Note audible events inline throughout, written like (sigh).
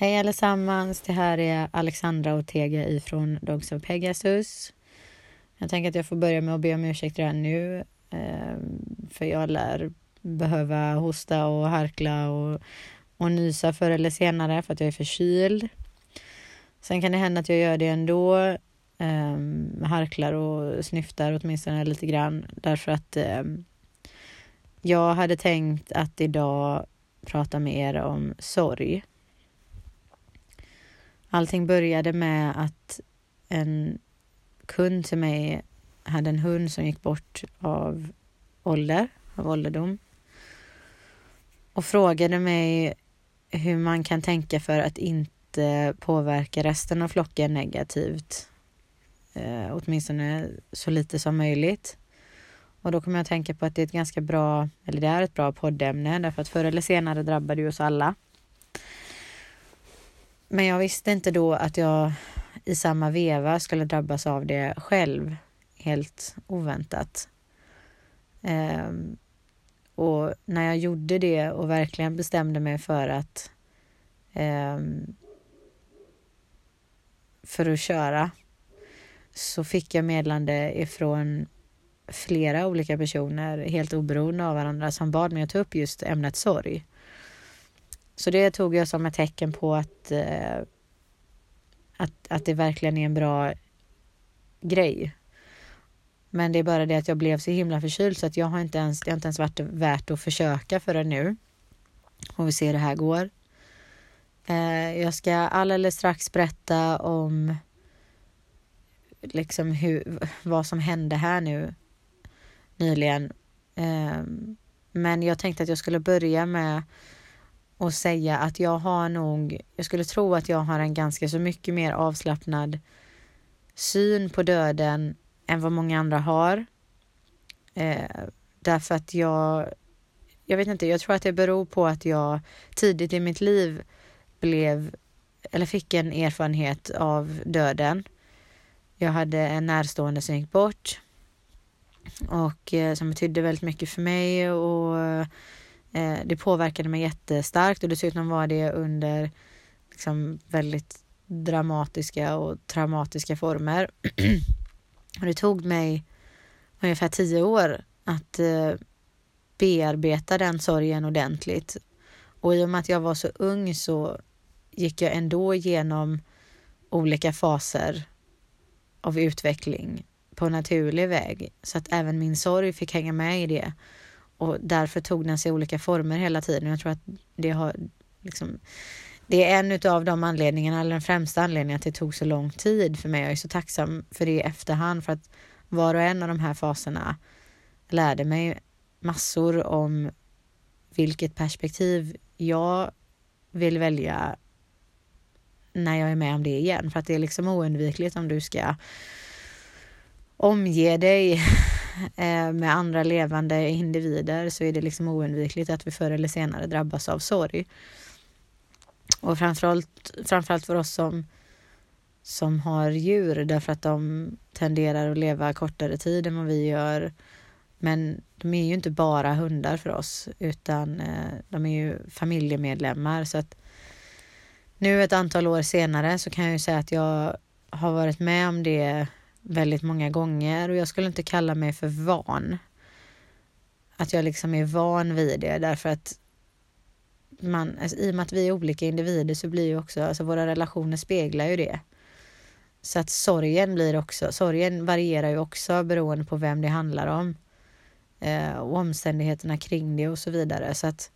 Hej allesammans, det här är Alexandra Ortega ifrån Dogs of Pegasus. Jag tänker att jag får börja med att be om ursäkt redan nu, ehm, för jag lär behöva hosta och harkla och, och nysa förr eller senare för att jag är förkyld. Sen kan det hända att jag gör det ändå, um, harklar och snyftar åtminstone lite grann därför att um, jag hade tänkt att idag prata med er om sorg. Allting började med att en kund till mig hade en hund som gick bort av ålder, av ålderdom. Och frågade mig hur man kan tänka för att inte påverka resten av flocken negativt. Eh, åtminstone så lite som möjligt. Och då kommer jag att tänka på att det är ett ganska bra, eller det är ett bra poddämne därför att förr eller senare drabbar det oss alla. Men jag visste inte då att jag i samma veva skulle drabbas av det själv, helt oväntat. Um, och när jag gjorde det och verkligen bestämde mig för att um, för att köra så fick jag medlande ifrån flera olika personer helt oberoende av varandra som bad mig att ta upp just ämnet sorg. Så det tog jag som ett tecken på att, eh, att, att det verkligen är en bra grej. Men det är bara det att jag blev så himla förkyld så att jag har inte ens, det har inte ens varit värt att försöka förrän nu. Och vi ser hur det här går. Eh, jag ska alldeles strax berätta om liksom hur, vad som hände här nu nyligen. Ehm, men jag tänkte att jag skulle börja med och säga att jag har nog, jag skulle tro att jag har en ganska så mycket mer avslappnad syn på döden än vad många andra har. Eh, därför att jag, jag vet inte, jag tror att det beror på att jag tidigt i mitt liv blev, eller fick en erfarenhet av döden. Jag hade en närstående som gick bort och eh, som betydde väldigt mycket för mig och Eh, det påverkade mig jättestarkt och dessutom var det under liksom väldigt dramatiska och traumatiska former. (clears throat) och det tog mig ungefär tio år att eh, bearbeta den sorgen ordentligt. Och i och med att jag var så ung så gick jag ändå igenom olika faser av utveckling på naturlig väg så att även min sorg fick hänga med i det. Och därför tog den sig olika former hela tiden. Jag tror att det har liksom det är en av de anledningarna, eller den främsta anledningen att det tog så lång tid för mig. Jag är så tacksam för det i efterhand för att var och en av de här faserna lärde mig massor om vilket perspektiv jag vill välja när jag är med om det igen. För att det är liksom oundvikligt om du ska omge dig Eh, med andra levande individer så är det liksom oundvikligt att vi förr eller senare drabbas av sorg. Och framförallt, framförallt för oss som, som har djur därför att de tenderar att leva kortare tid än vad vi gör. Men de är ju inte bara hundar för oss utan eh, de är ju familjemedlemmar så att nu ett antal år senare så kan jag ju säga att jag har varit med om det väldigt många gånger och jag skulle inte kalla mig för van. Att jag liksom är van vid det därför att man, alltså, i och med att vi är olika individer så blir ju också, alltså våra relationer speglar ju det. Så att sorgen blir också, sorgen varierar ju också beroende på vem det handlar om. Eh, och omständigheterna kring det och så vidare. Så att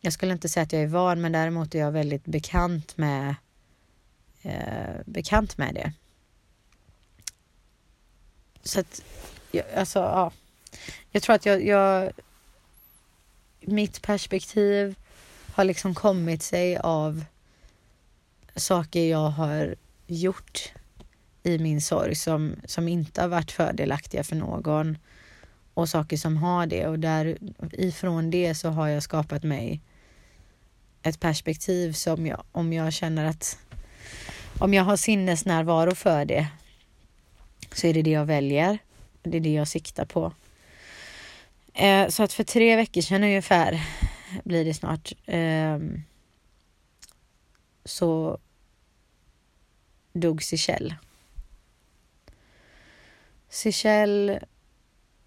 jag skulle inte säga att jag är van men däremot är jag väldigt bekant med eh, bekant med det. Så att, alltså ja. Jag tror att jag, jag, mitt perspektiv har liksom kommit sig av saker jag har gjort i min sorg som, som inte har varit fördelaktiga för någon och saker som har det och där ifrån det så har jag skapat mig ett perspektiv som jag, om jag känner att om jag har sinnesnärvaro för det så är det det jag väljer. Det är det jag siktar på. Eh, så att för tre veckor sedan ungefär blir det snart. Eh, så dog Sichelle. Sichelle,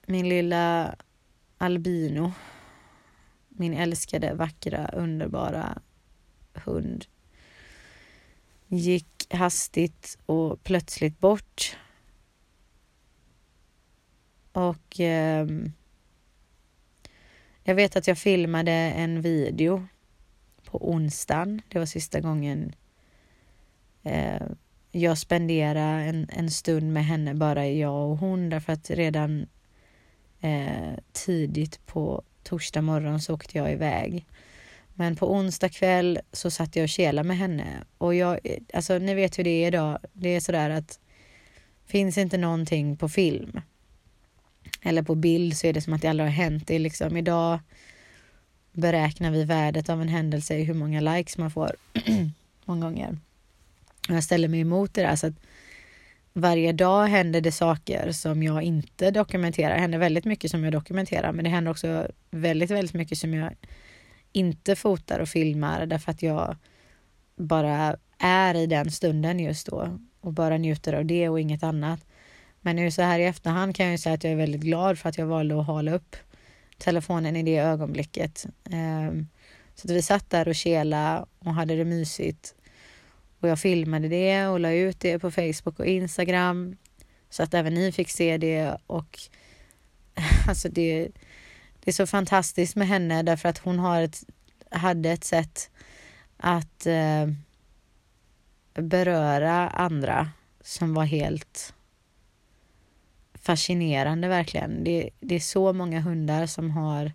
min lilla albino, min älskade, vackra, underbara hund gick hastigt och plötsligt bort. Och eh, jag vet att jag filmade en video på onsdagen. Det var sista gången eh, jag spenderade en, en stund med henne, bara jag och hon, därför att redan eh, tidigt på torsdag morgon så åkte jag iväg. Men på onsdag kväll så satt jag och kelade med henne och jag, eh, alltså ni vet hur det är idag. Det är sådär att finns inte någonting på film eller på bild så är det som att det aldrig har hänt. Det är liksom idag beräknar vi värdet av en händelse i hur många likes man får (clears throat) många gånger. Och jag ställer mig emot det där så att varje dag händer det saker som jag inte dokumenterar. Det händer väldigt mycket som jag dokumenterar men det händer också väldigt, väldigt mycket som jag inte fotar och filmar därför att jag bara är i den stunden just då och bara njuter av det och inget annat. Men nu så här i efterhand kan jag ju säga att jag är väldigt glad för att jag valde att hålla upp telefonen i det ögonblicket. Ehm, så att vi satt där och kela och hade det mysigt. Och jag filmade det och la ut det på Facebook och Instagram så att även ni fick se det och (laughs) alltså det, det är så fantastiskt med henne därför att hon har ett, hade ett sätt att eh, beröra andra som var helt fascinerande verkligen. Det, det är så många hundar som har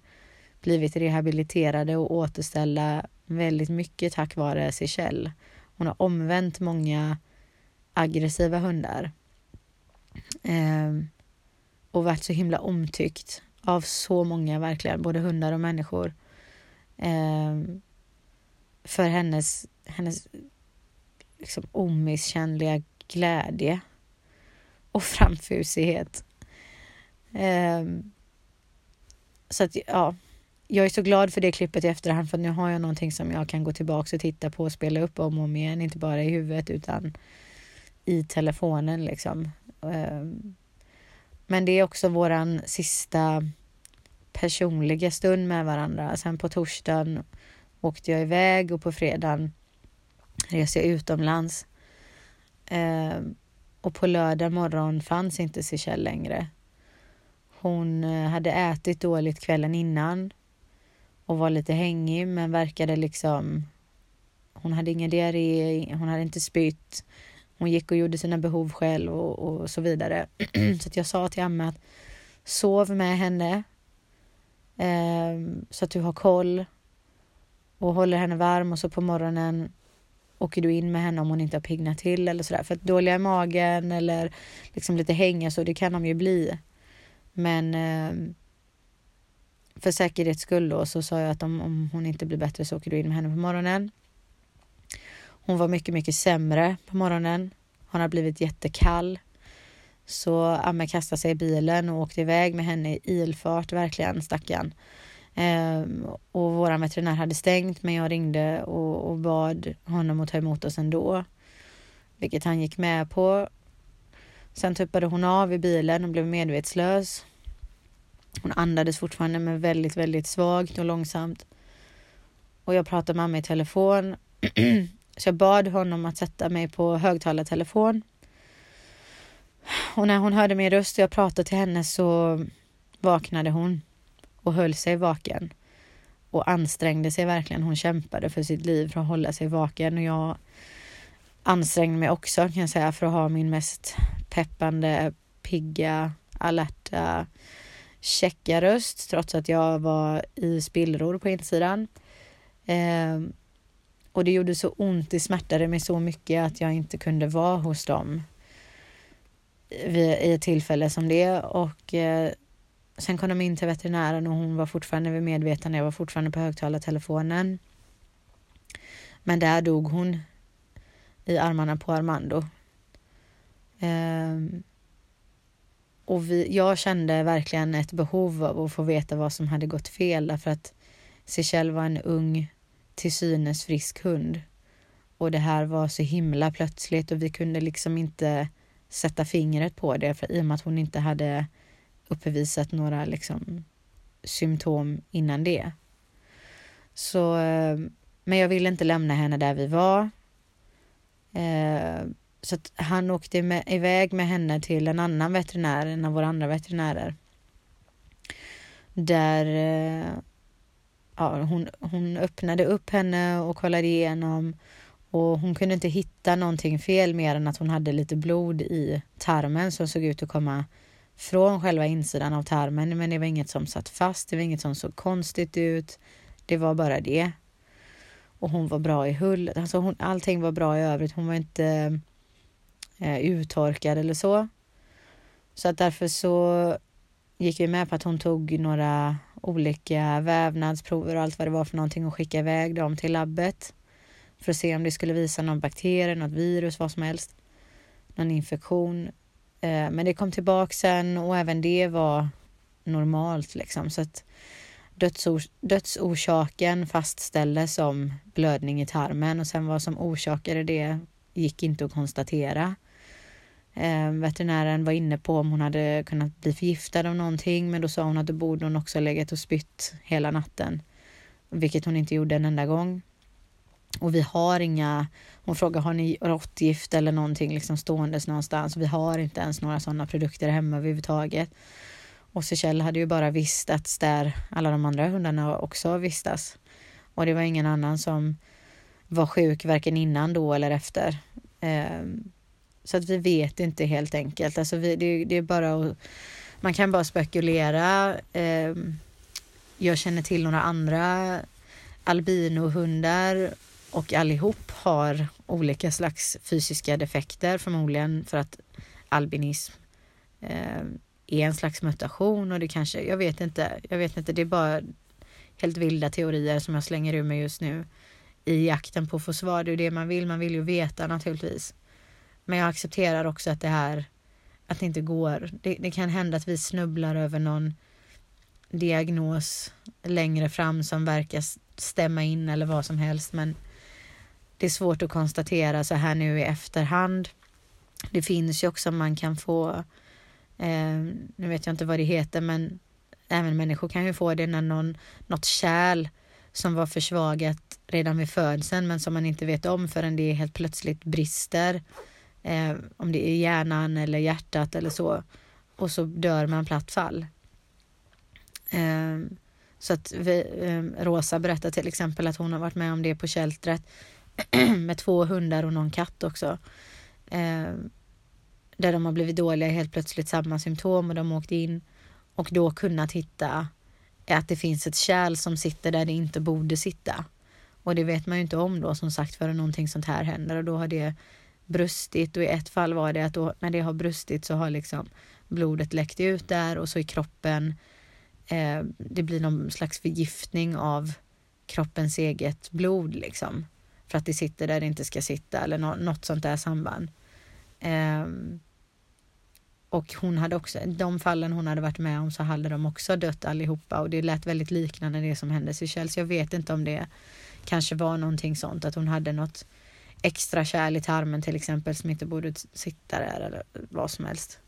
blivit rehabiliterade och återställda väldigt mycket tack vare Seychelles. Hon har omvänt många aggressiva hundar. Eh, och varit så himla omtyckt av så många verkligen, både hundar och människor. Eh, för hennes, hennes liksom omisskännliga glädje och framfusighet. Eh, så att ja, jag är så glad för det klippet i efterhand för nu har jag någonting som jag kan gå tillbaka och titta på och spela upp om och om igen, inte bara i huvudet utan i telefonen liksom. Um, men det är också våran sista personliga stund med varandra. Sen på torsdagen åkte jag iväg och på fredagen reste jag utomlands. Ehm, och på lördag morgon fanns inte Sichelle längre. Hon eh, hade ätit dåligt kvällen innan och var lite hängig men verkade liksom... Hon hade ingen diarré, hon hade inte spytt. Hon gick och gjorde sina behov själv och, och så vidare. (clears throat) så att jag sa till Amma att sov med henne eh, så att du har koll och håller henne varm och så på morgonen åker du in med henne om hon inte har piggnat till eller sådär. För att dåliga i magen eller liksom lite hänga så, det kan de ju bli. Men eh, för säkerhets skull då så sa jag att om, om hon inte blir bättre så åker du in med henne på morgonen. Hon var mycket, mycket sämre på morgonen. Hon har blivit jättekall. Så Amme kastade sig i bilen och åkte iväg med henne i ilfart, verkligen stackarn. Eh, och våran veterinär hade stängt men jag ringde och, och bad honom att ta emot oss ändå. Vilket han gick med på. Sen tuppade hon av i bilen och blev medvetslös. Hon andades fortfarande men väldigt, väldigt svagt och långsamt. Och jag pratade med mamma i telefon. (clears throat) Så jag bad honom att sätta mig på högtalartelefon. Och när hon hörde min röst och jag pratade till henne så vaknade hon och höll sig vaken och ansträngde sig verkligen. Hon kämpade för sitt liv för att hålla sig vaken och jag ansträngde mig också kan jag säga för att ha min mest peppande, pigga, alerta, checka röst trots att jag var i spillror på insidan. Eh, och det gjorde så ont, det smärtade mig så mycket att jag inte kunde vara hos dem vid, i ett tillfälle som det och eh, sen kom de in till veterinären och hon var fortfarande vid medvetande, jag var fortfarande på högtalartelefonen. Men där dog hon i armarna på Armando. Eh, och vi, jag kände verkligen ett behov av att få veta vad som hade gått fel därför att Seychelles var en ung, till synes frisk hund. Och det här var så himla plötsligt och vi kunde liksom inte sätta fingret på det för i och med att hon inte hade uppvisat några liksom symptom innan det. Så, eh, men jag ville inte lämna henne där vi var. Eh, så att han åkte med, iväg med henne till en annan veterinär, en av våra andra veterinärer. Där eh, ja, hon, hon öppnade upp henne och kollade igenom och hon kunde inte hitta någonting fel mer än att hon hade lite blod i tarmen som såg ut att komma från själva insidan av tarmen. Men det var inget som satt fast, det var inget som såg konstigt ut. Det var bara det. Och hon var bra i hull. Alltså hon, allting var bra i övrigt. Hon var inte eh, uttorkad eller så. Så att därför så gick vi med på att hon tog några olika vävnadsprover och allt vad det var för någonting och skickade iväg dem till labbet för att se om det skulle visa någon bakterie, något virus, vad som helst. Någon infektion. Eh, men det kom tillbaka sen och även det var normalt liksom. Så att dödsor dödsorsaken fastställdes som blödning i tarmen och sen vad som orsakade det gick inte att konstatera. Eh, veterinären var inne på om hon hade kunnat bli förgiftad av någonting men då sa hon att då borde hon också legat och spytt hela natten. Vilket hon inte gjorde en enda gång. Och vi har inga, hon frågar har ni råttgift eller någonting liksom ståendes någonstans. Vi har inte ens några sådana produkter hemma överhuvudtaget. Och Kjell hade ju bara vistats där alla de andra hundarna också vistas. Och det var ingen annan som var sjuk varken innan då eller efter. Ehm, så att vi vet inte helt enkelt. Alltså vi, det, det, är bara att, man kan bara spekulera. Ehm, jag känner till några andra albinohundar och allihop har olika slags fysiska defekter, förmodligen för att albinism eh, är en slags mutation och det kanske, jag vet inte, jag vet inte, det är bara helt vilda teorier som jag slänger ur mig just nu i jakten på att få svar. Det är det man vill, man vill ju veta naturligtvis. Men jag accepterar också att det här, att det inte går. Det, det kan hända att vi snubblar över någon diagnos längre fram som verkar stämma in eller vad som helst, men det är svårt att konstatera så här nu i efterhand. Det finns ju också man kan få, eh, nu vet jag inte vad det heter, men även människor kan ju få det när någon, något kärl som var försvagat redan vid födseln men som man inte vet om förrän det helt plötsligt brister. Eh, om det är hjärnan eller hjärtat eller så. Och så dör man platt fall. Eh, så att vi, eh, Rosa berättar till exempel att hon har varit med om det på kältret. (clears throat) med två hundar och någon katt också. Eh, där de har blivit dåliga helt plötsligt samma symptom och de åkte in och då kunnat hitta att det finns ett kärl som sitter där det inte borde sitta. Och det vet man ju inte om då som sagt förrän någonting sånt här händer och då har det brustit och i ett fall var det att då, när det har brustit så har liksom blodet läckt ut där och så i kroppen eh, det blir någon slags förgiftning av kroppens eget blod liksom för att det sitter där det inte ska sitta eller något sånt där samband. Um, och hon hade också, de fallen hon hade varit med om så hade de också dött allihopa och det lät väldigt liknande det som hände Seychelles. Så jag vet inte om det kanske var någonting sånt att hon hade något extra kärl i tarmen till exempel som inte borde sitta där eller vad som helst.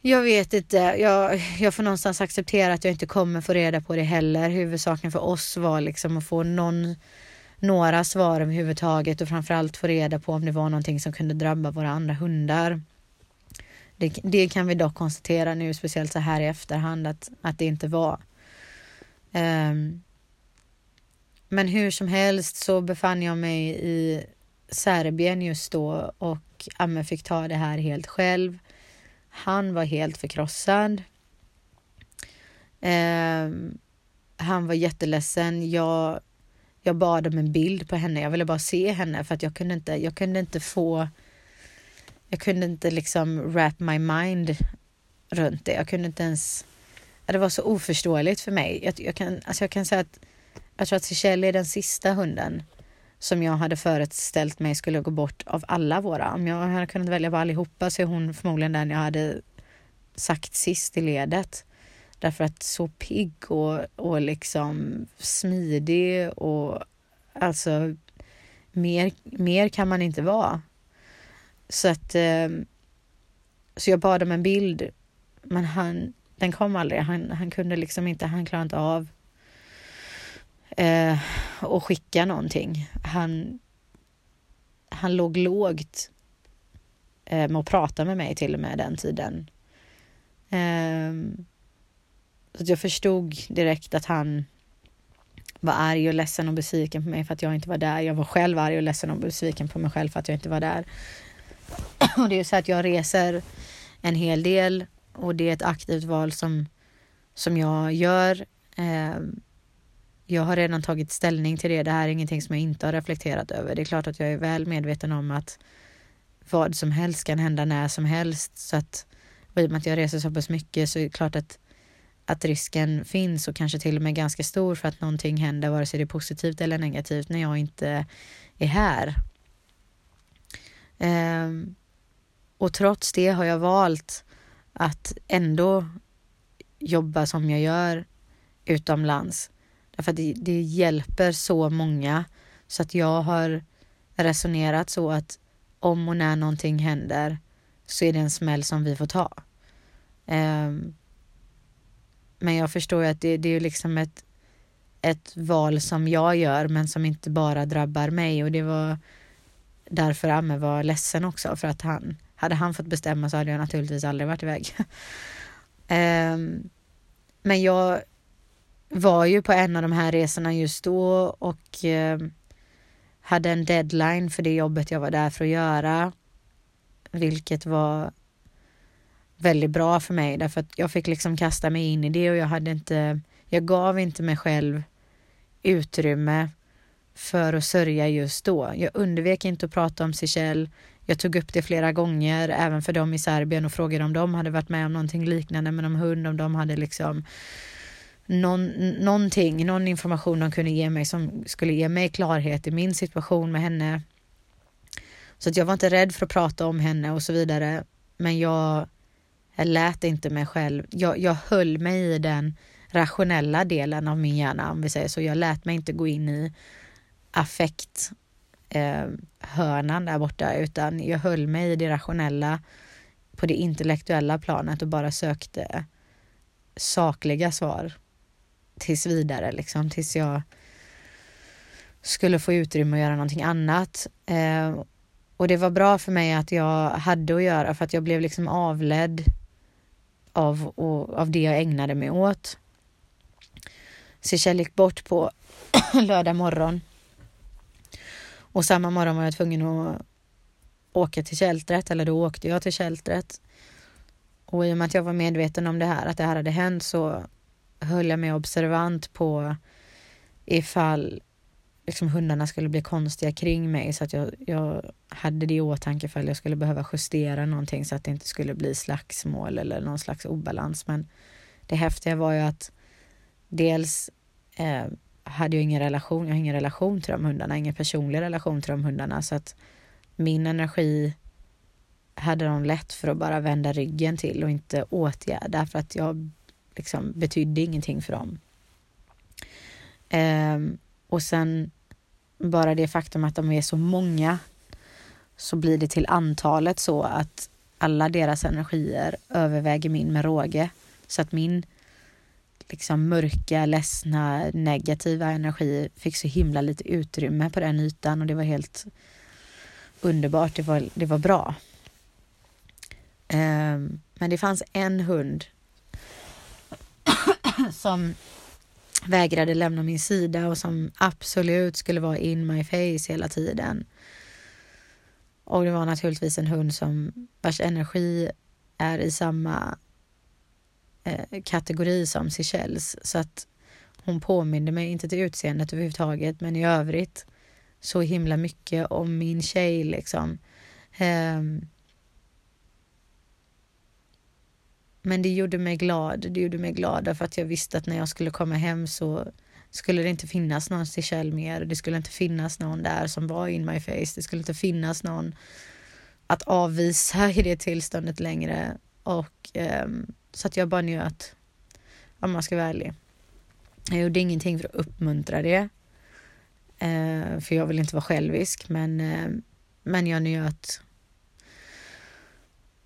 Jag vet inte. Jag, jag får någonstans acceptera att jag inte kommer få reda på det heller. Huvudsaken för oss var liksom att få någon några svar överhuvudtaget och framförallt få reda på om det var någonting som kunde drabba våra andra hundar. Det, det kan vi dock konstatera nu, speciellt så här i efterhand, att, att det inte var. Um, men hur som helst så befann jag mig i Serbien just då och Amme fick ta det här helt själv. Han var helt förkrossad. Um, han var jätteledsen. Jag jag bad om en bild på henne. Jag ville bara se henne för att jag kunde inte, jag kunde inte få, jag kunde inte liksom wrap my mind runt det. Jag kunde inte ens, det var så oförståeligt för mig. Jag, jag kan, alltså jag kan säga att jag tror att Seychelles är den sista hunden som jag hade föreställt mig skulle gå bort av alla våra. Om jag hade kunnat välja på allihopa så är hon förmodligen den jag hade sagt sist i ledet. Därför att så pigg och, och liksom smidig och alltså mer, mer kan man inte vara. Så att eh, så jag bad om en bild, men han, den kom aldrig. Han, han kunde liksom inte, han klarade inte av eh, att skicka någonting. Han, han låg lågt eh, med att prata med mig till och med den tiden. Eh, så jag förstod direkt att han var arg och ledsen och besviken på mig för att jag inte var där. Jag var själv arg och ledsen och besviken på mig själv för att jag inte var där. (clears throat) Och det är ju så att jag reser en hel del och det är ett aktivt val som, som jag gör. Eh, jag har redan tagit ställning till det. Det här är ingenting som jag inte har reflekterat över. Det är klart att jag är väl medveten om att vad som helst kan hända när som helst. Så att, och i och med att jag reser så pass mycket så är det klart att, att risken finns och kanske till och med ganska stor för att någonting händer, vare sig det är positivt eller negativt, när jag inte är här. Um, och trots det har jag valt att ändå jobba som jag gör utomlands. Därför att det, det hjälper så många. Så att jag har resonerat så att om och när någonting händer så är det en smäll som vi får ta. Um, men jag förstår ju att det, det är liksom ett, ett val som jag gör men som inte bara drabbar mig och det var därför Amme var ledsen också för att han hade han fått bestämma så hade jag naturligtvis aldrig varit iväg. um, (laughs) men jag var ju på en av de här resorna just då och eh, hade en deadline för det jobbet jag var där för att göra. Vilket var väldigt bra för mig därför att jag fick liksom kasta mig in i det och jag hade inte, jag gav inte mig själv utrymme för att sörja just då. Jag undvek inte att prata om Seychelles. Jag tog upp det flera gånger, även för dem i Serbien och frågade om de hade varit med om någonting liknande med någon hund, om de hade liksom någon, någonting, någon information de kunde ge mig som skulle ge mig klarhet i min situation med henne. Så att jag var inte rädd för att prata om henne och så vidare. Men jag, jag lät inte mig själv, jag, jag höll mig i den rationella delen av min hjärna om vi säger så. Jag lät mig inte gå in i affekt eh, hörnan där borta utan jag höll mig i det rationella på det intellektuella planet och bara sökte sakliga svar tills vidare liksom tills jag skulle få utrymme att göra någonting annat. Eh, och det var bra för mig att jag hade att göra för att jag blev liksom avledd av, och, av det jag ägnade mig åt. Så jag gick bort på (clears throat) lördag morgon. Och samma morgon var jag tvungen att åka till kältret, eller då åkte jag till kältret. Och i och med att jag var medveten om det här, att det här hade hänt, så höll jag mig observant på ifall liksom hundarna skulle bli konstiga kring mig så att jag, jag hade det i åtanke ifall jag skulle behöva justera någonting så att det inte skulle bli slagsmål eller någon slags obalans. Men det häftiga var ju att dels eh, hade jag ingen relation, jag har ingen relation till de hundarna, ingen personlig relation till de hundarna så att min energi hade de lätt för att bara vända ryggen till och inte åtgärda för att jag liksom betydde ingenting för dem. Eh, och sen bara det faktum att de är så många så blir det till antalet så att alla deras energier överväger min med råge. Så att min liksom mörka, ledsna, negativa energi fick så himla lite utrymme på den ytan och det var helt underbart. Det var, det var bra. Um, men det fanns en hund (coughs) som vägrade lämna min sida och som absolut skulle vara in my face hela tiden. Och det var naturligtvis en hund som vars energi är i samma eh, kategori som Seychelles. Så att hon påminde mig, inte till utseendet överhuvudtaget, men i övrigt så himla mycket om min tjej liksom. Um, Men det gjorde mig glad. Det gjorde mig glad därför att jag visste att när jag skulle komma hem så skulle det inte finnas någon Seychelle mer. Det skulle inte finnas någon där som var in my face. Det skulle inte finnas någon att avvisa i det tillståndet längre. Och um, så att jag bara njöt. Om man ska vara ärlig. Jag gjorde ingenting för att uppmuntra det. Eh, för jag vill inte vara självisk, men, eh, men jag njöt.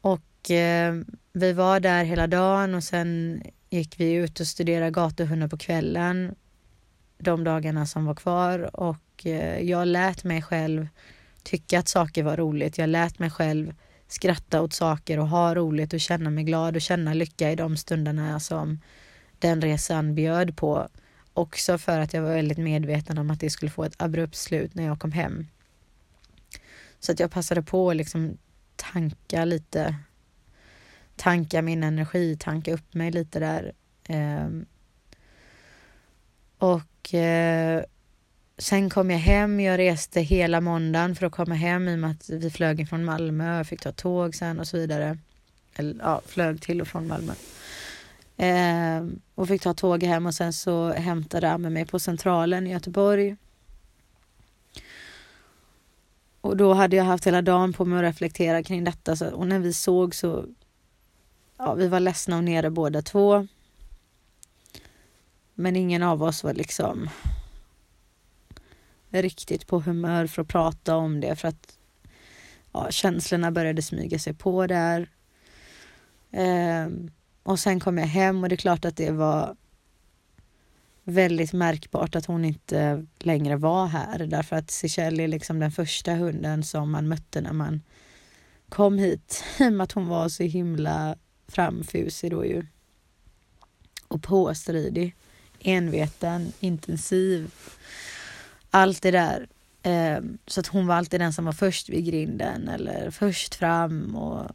Och Eh, vi var där hela dagen och sen gick vi ut och studerade gatuhundar på kvällen de dagarna som var kvar och eh, jag lät mig själv tycka att saker var roligt. Jag lät mig själv skratta åt saker och ha roligt och känna mig glad och känna lycka i de stunderna som den resan bjöd på. Också för att jag var väldigt medveten om att det skulle få ett abrupt slut när jag kom hem. Så att jag passade på att liksom tanka lite, tanka min energi, tanka upp mig lite där. Eh, och eh, sen kom jag hem. Jag reste hela måndagen för att komma hem i och med att vi flög från Malmö. Jag fick ta tåg sen och så vidare. Eller ja, flög till och från Malmö. Eh, och fick ta tåg hem och sen så hämtade Amme mig på Centralen i Göteborg. Och då hade jag haft hela dagen på mig att reflektera kring detta så, och när vi såg så ja, vi var ledsna och nere båda två. Men ingen av oss var liksom riktigt på humör för att prata om det för att ja, känslorna började smyga sig på där. Eh, och sen kom jag hem och det är klart att det var väldigt märkbart att hon inte längre var här därför att Seychelles är liksom den första hunden som man mötte när man kom hit. I och med att hon var så himla framfusig då ju. Och påstridig, enveten, intensiv. Allt det där. Ehm, så att hon var alltid den som var först vid grinden eller först fram och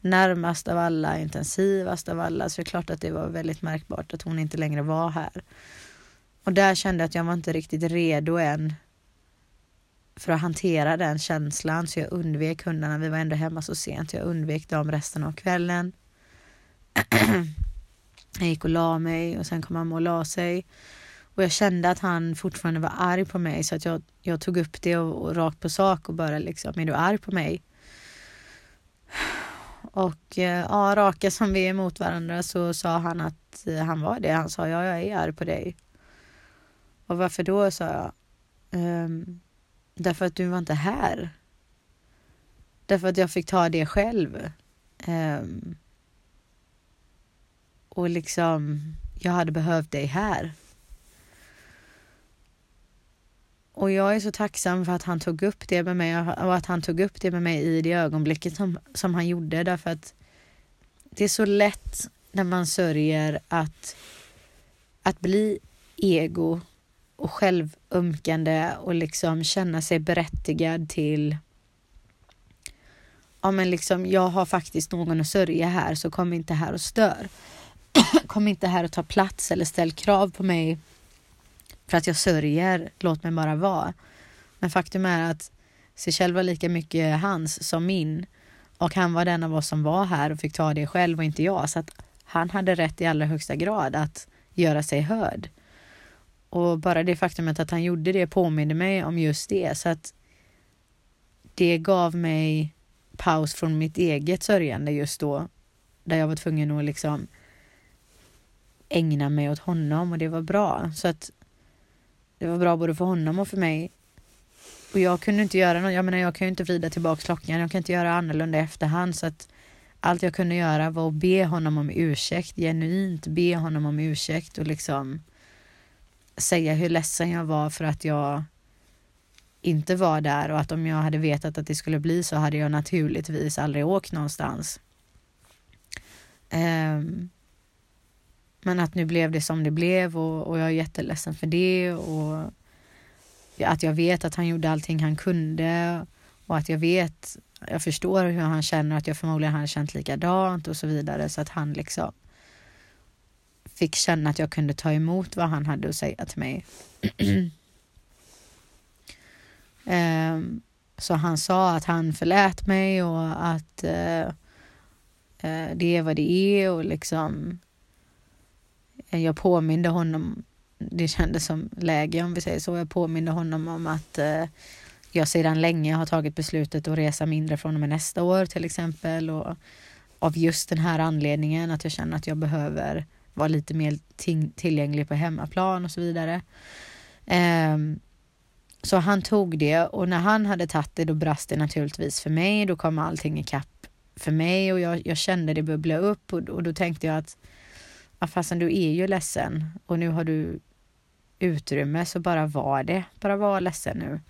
närmast av alla, intensivast av alla. Så det är klart att det var väldigt märkbart att hon inte längre var här. Och där kände jag att jag var inte riktigt redo än för att hantera den känslan så jag undvek hundarna. Vi var ändå hemma så sent. Jag undvek dem resten av kvällen jag gick och la mig och sen kom mamma och la sig. Och jag kände att han fortfarande var arg på mig så att jag, jag tog upp det och, och rakt på sak och bara liksom, är du arg på mig? Och eh, ja, raka som vi är mot varandra så sa han att eh, han var det. Han sa ja, jag är arg på dig. Och varför då, sa jag. Ehm, därför att du var inte här. Därför att jag fick ta det själv. Ehm, och liksom, jag hade behövt dig här. Och jag är så tacksam för att han tog upp det med mig och att han tog upp det med mig i det ögonblicket som, som han gjorde därför att det är så lätt när man sörjer att, att bli ego och självömkande och liksom känna sig berättigad till ja men liksom jag har faktiskt någon att sörja här så kom inte här och stör kom inte här och ta plats eller ställ krav på mig för att jag sörjer, låt mig bara vara. Men faktum är att Seychelles var lika mycket hans som min och han var den av oss som var här och fick ta det själv och inte jag. Så att han hade rätt i allra högsta grad att göra sig hörd. Och bara det faktumet att han gjorde det påminner mig om just det. Så att det gav mig paus från mitt eget sörjande just då. Där jag var tvungen att liksom ägna mig åt honom och det var bra. Så att det var bra både för honom och för mig. Och jag kunde inte göra något, jag menar jag kan ju inte vrida tillbaka klockan, jag kan inte göra annorlunda i efterhand så att allt jag kunde göra var att be honom om ursäkt, genuint be honom om ursäkt och liksom säga hur ledsen jag var för att jag inte var där och att om jag hade vetat att det skulle bli så hade jag naturligtvis aldrig åkt någonstans. Um, men att nu blev det som det blev och, och jag är jätteledsen för det och att jag vet att han gjorde allting han kunde och att jag vet, jag förstår hur han känner, att jag förmodligen hade känt likadant och så vidare så att han liksom fick känna att jag kunde ta emot vad han hade att säga till mig. um, (clears throat) så han sa att han förlät mig och att uh, uh, det är vad det är och liksom Eh, jag påminde honom, det kändes som läge om vi säger så, jag påminde honom om att eh, jag sedan länge har tagit beslutet att resa mindre från och med nästa år till exempel. Och av just den här anledningen att jag känner att jag behöver vara lite mer tillgänglig på hemmaplan och så vidare. Um, Så han tog det. Och när han hade tagit det då brast det naturligtvis för mig. Då kom allting ikapp för mig. Och jag, jag kände det bubbla upp. Och, och då tänkte jag att ja, fastän du är ju ledsen och nu har du utrymme så bara var det. Bara var ledsen nu.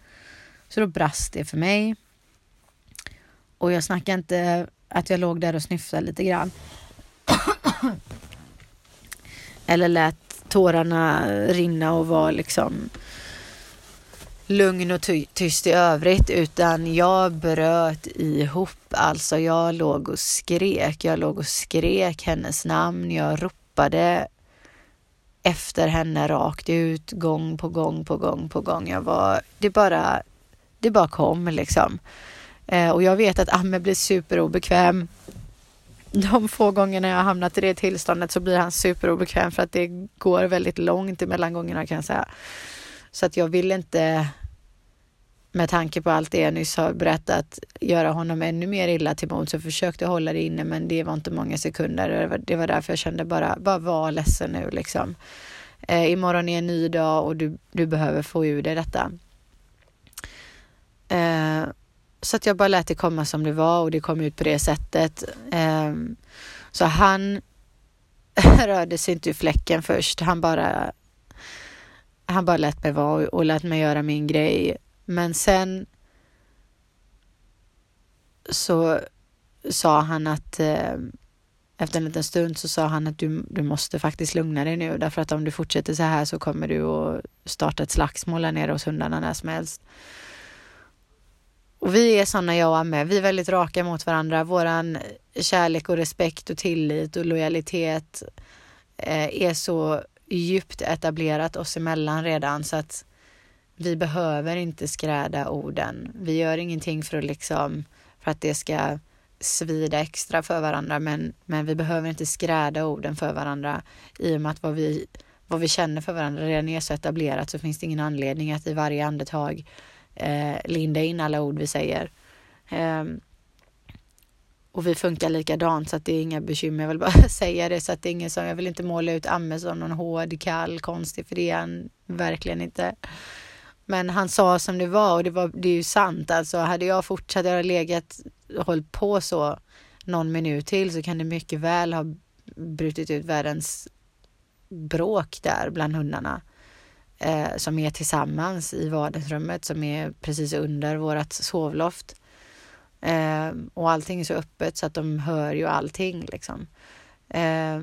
Så då brast det för mig. Och jag snackar inte att jag låg där och snyftade lite grann. (clears throat) Eller lät tårarna rinna och var liksom lugn och ty tyst i övrigt utan jag bröt ihop. Alltså jag låg och skrek. Jag låg och skrek hennes namn. Jag ropade efter henne rakt ut gång på gång på gång på gång. Jag var, det bara, det bara kom liksom. Eh, och jag vet att Amme blir superobekväm. De få gångerna jag hamnat i det tillståndet så blir han superobekväm för att det går väldigt långt emellan gångerna kan jag säga. Så att jag vill inte med tanke på allt det jag nyss har berättat göra honom ännu mer illa till mods. Jag försökte hålla det inne men det var inte många sekunder. Det var, det var därför jag kände bara, bara var ledsen nu liksom. Eh, imorgon är en ny dag och du, du behöver få ur dig detta. Eh, så att jag bara lät det komma som det var och det kom ut på det sättet. Eh, så han (laughs) rörde sig inte ur fläcken först. Han bara han bara lät mig vara och lät mig göra min grej. Men sen så sa han att eh, efter en liten stund så sa han att du, du måste faktiskt lugna dig nu därför att om du fortsätter så här så kommer du att starta ett slagsmål här nere hos hundarna när som helst. Och vi är sådana jag och Amme, vi är väldigt raka mot varandra. Våran kärlek och respekt och tillit och lojalitet eh, är så djupt etablerat oss emellan redan så att vi behöver inte skräda orden. Vi gör ingenting för att liksom för att det ska svida extra för varandra men, men vi behöver inte skräda orden för varandra i och med att vad vi, vad vi känner för varandra redan är så etablerat så finns det ingen anledning att i varje andetag eh, linda in alla ord vi säger. Eh, och vi funkar likadant så att det är inga bekymmer. Jag vill bara (laughs) säga det så att det är ingen som, jag vill inte måla ut Amme som någon hård, kall, konstig för det är han verkligen inte. Men han sa som det var och det, var, det är ju sant. Alltså hade jag fortsatt, jag legat och hållit på så någon minut till så kan det mycket väl ha brutit ut världens bråk där bland hundarna. Eh, som är tillsammans i vardagsrummet som är precis under vårat sovloft. Eh, och allting är så öppet så att de hör ju allting liksom. Eh,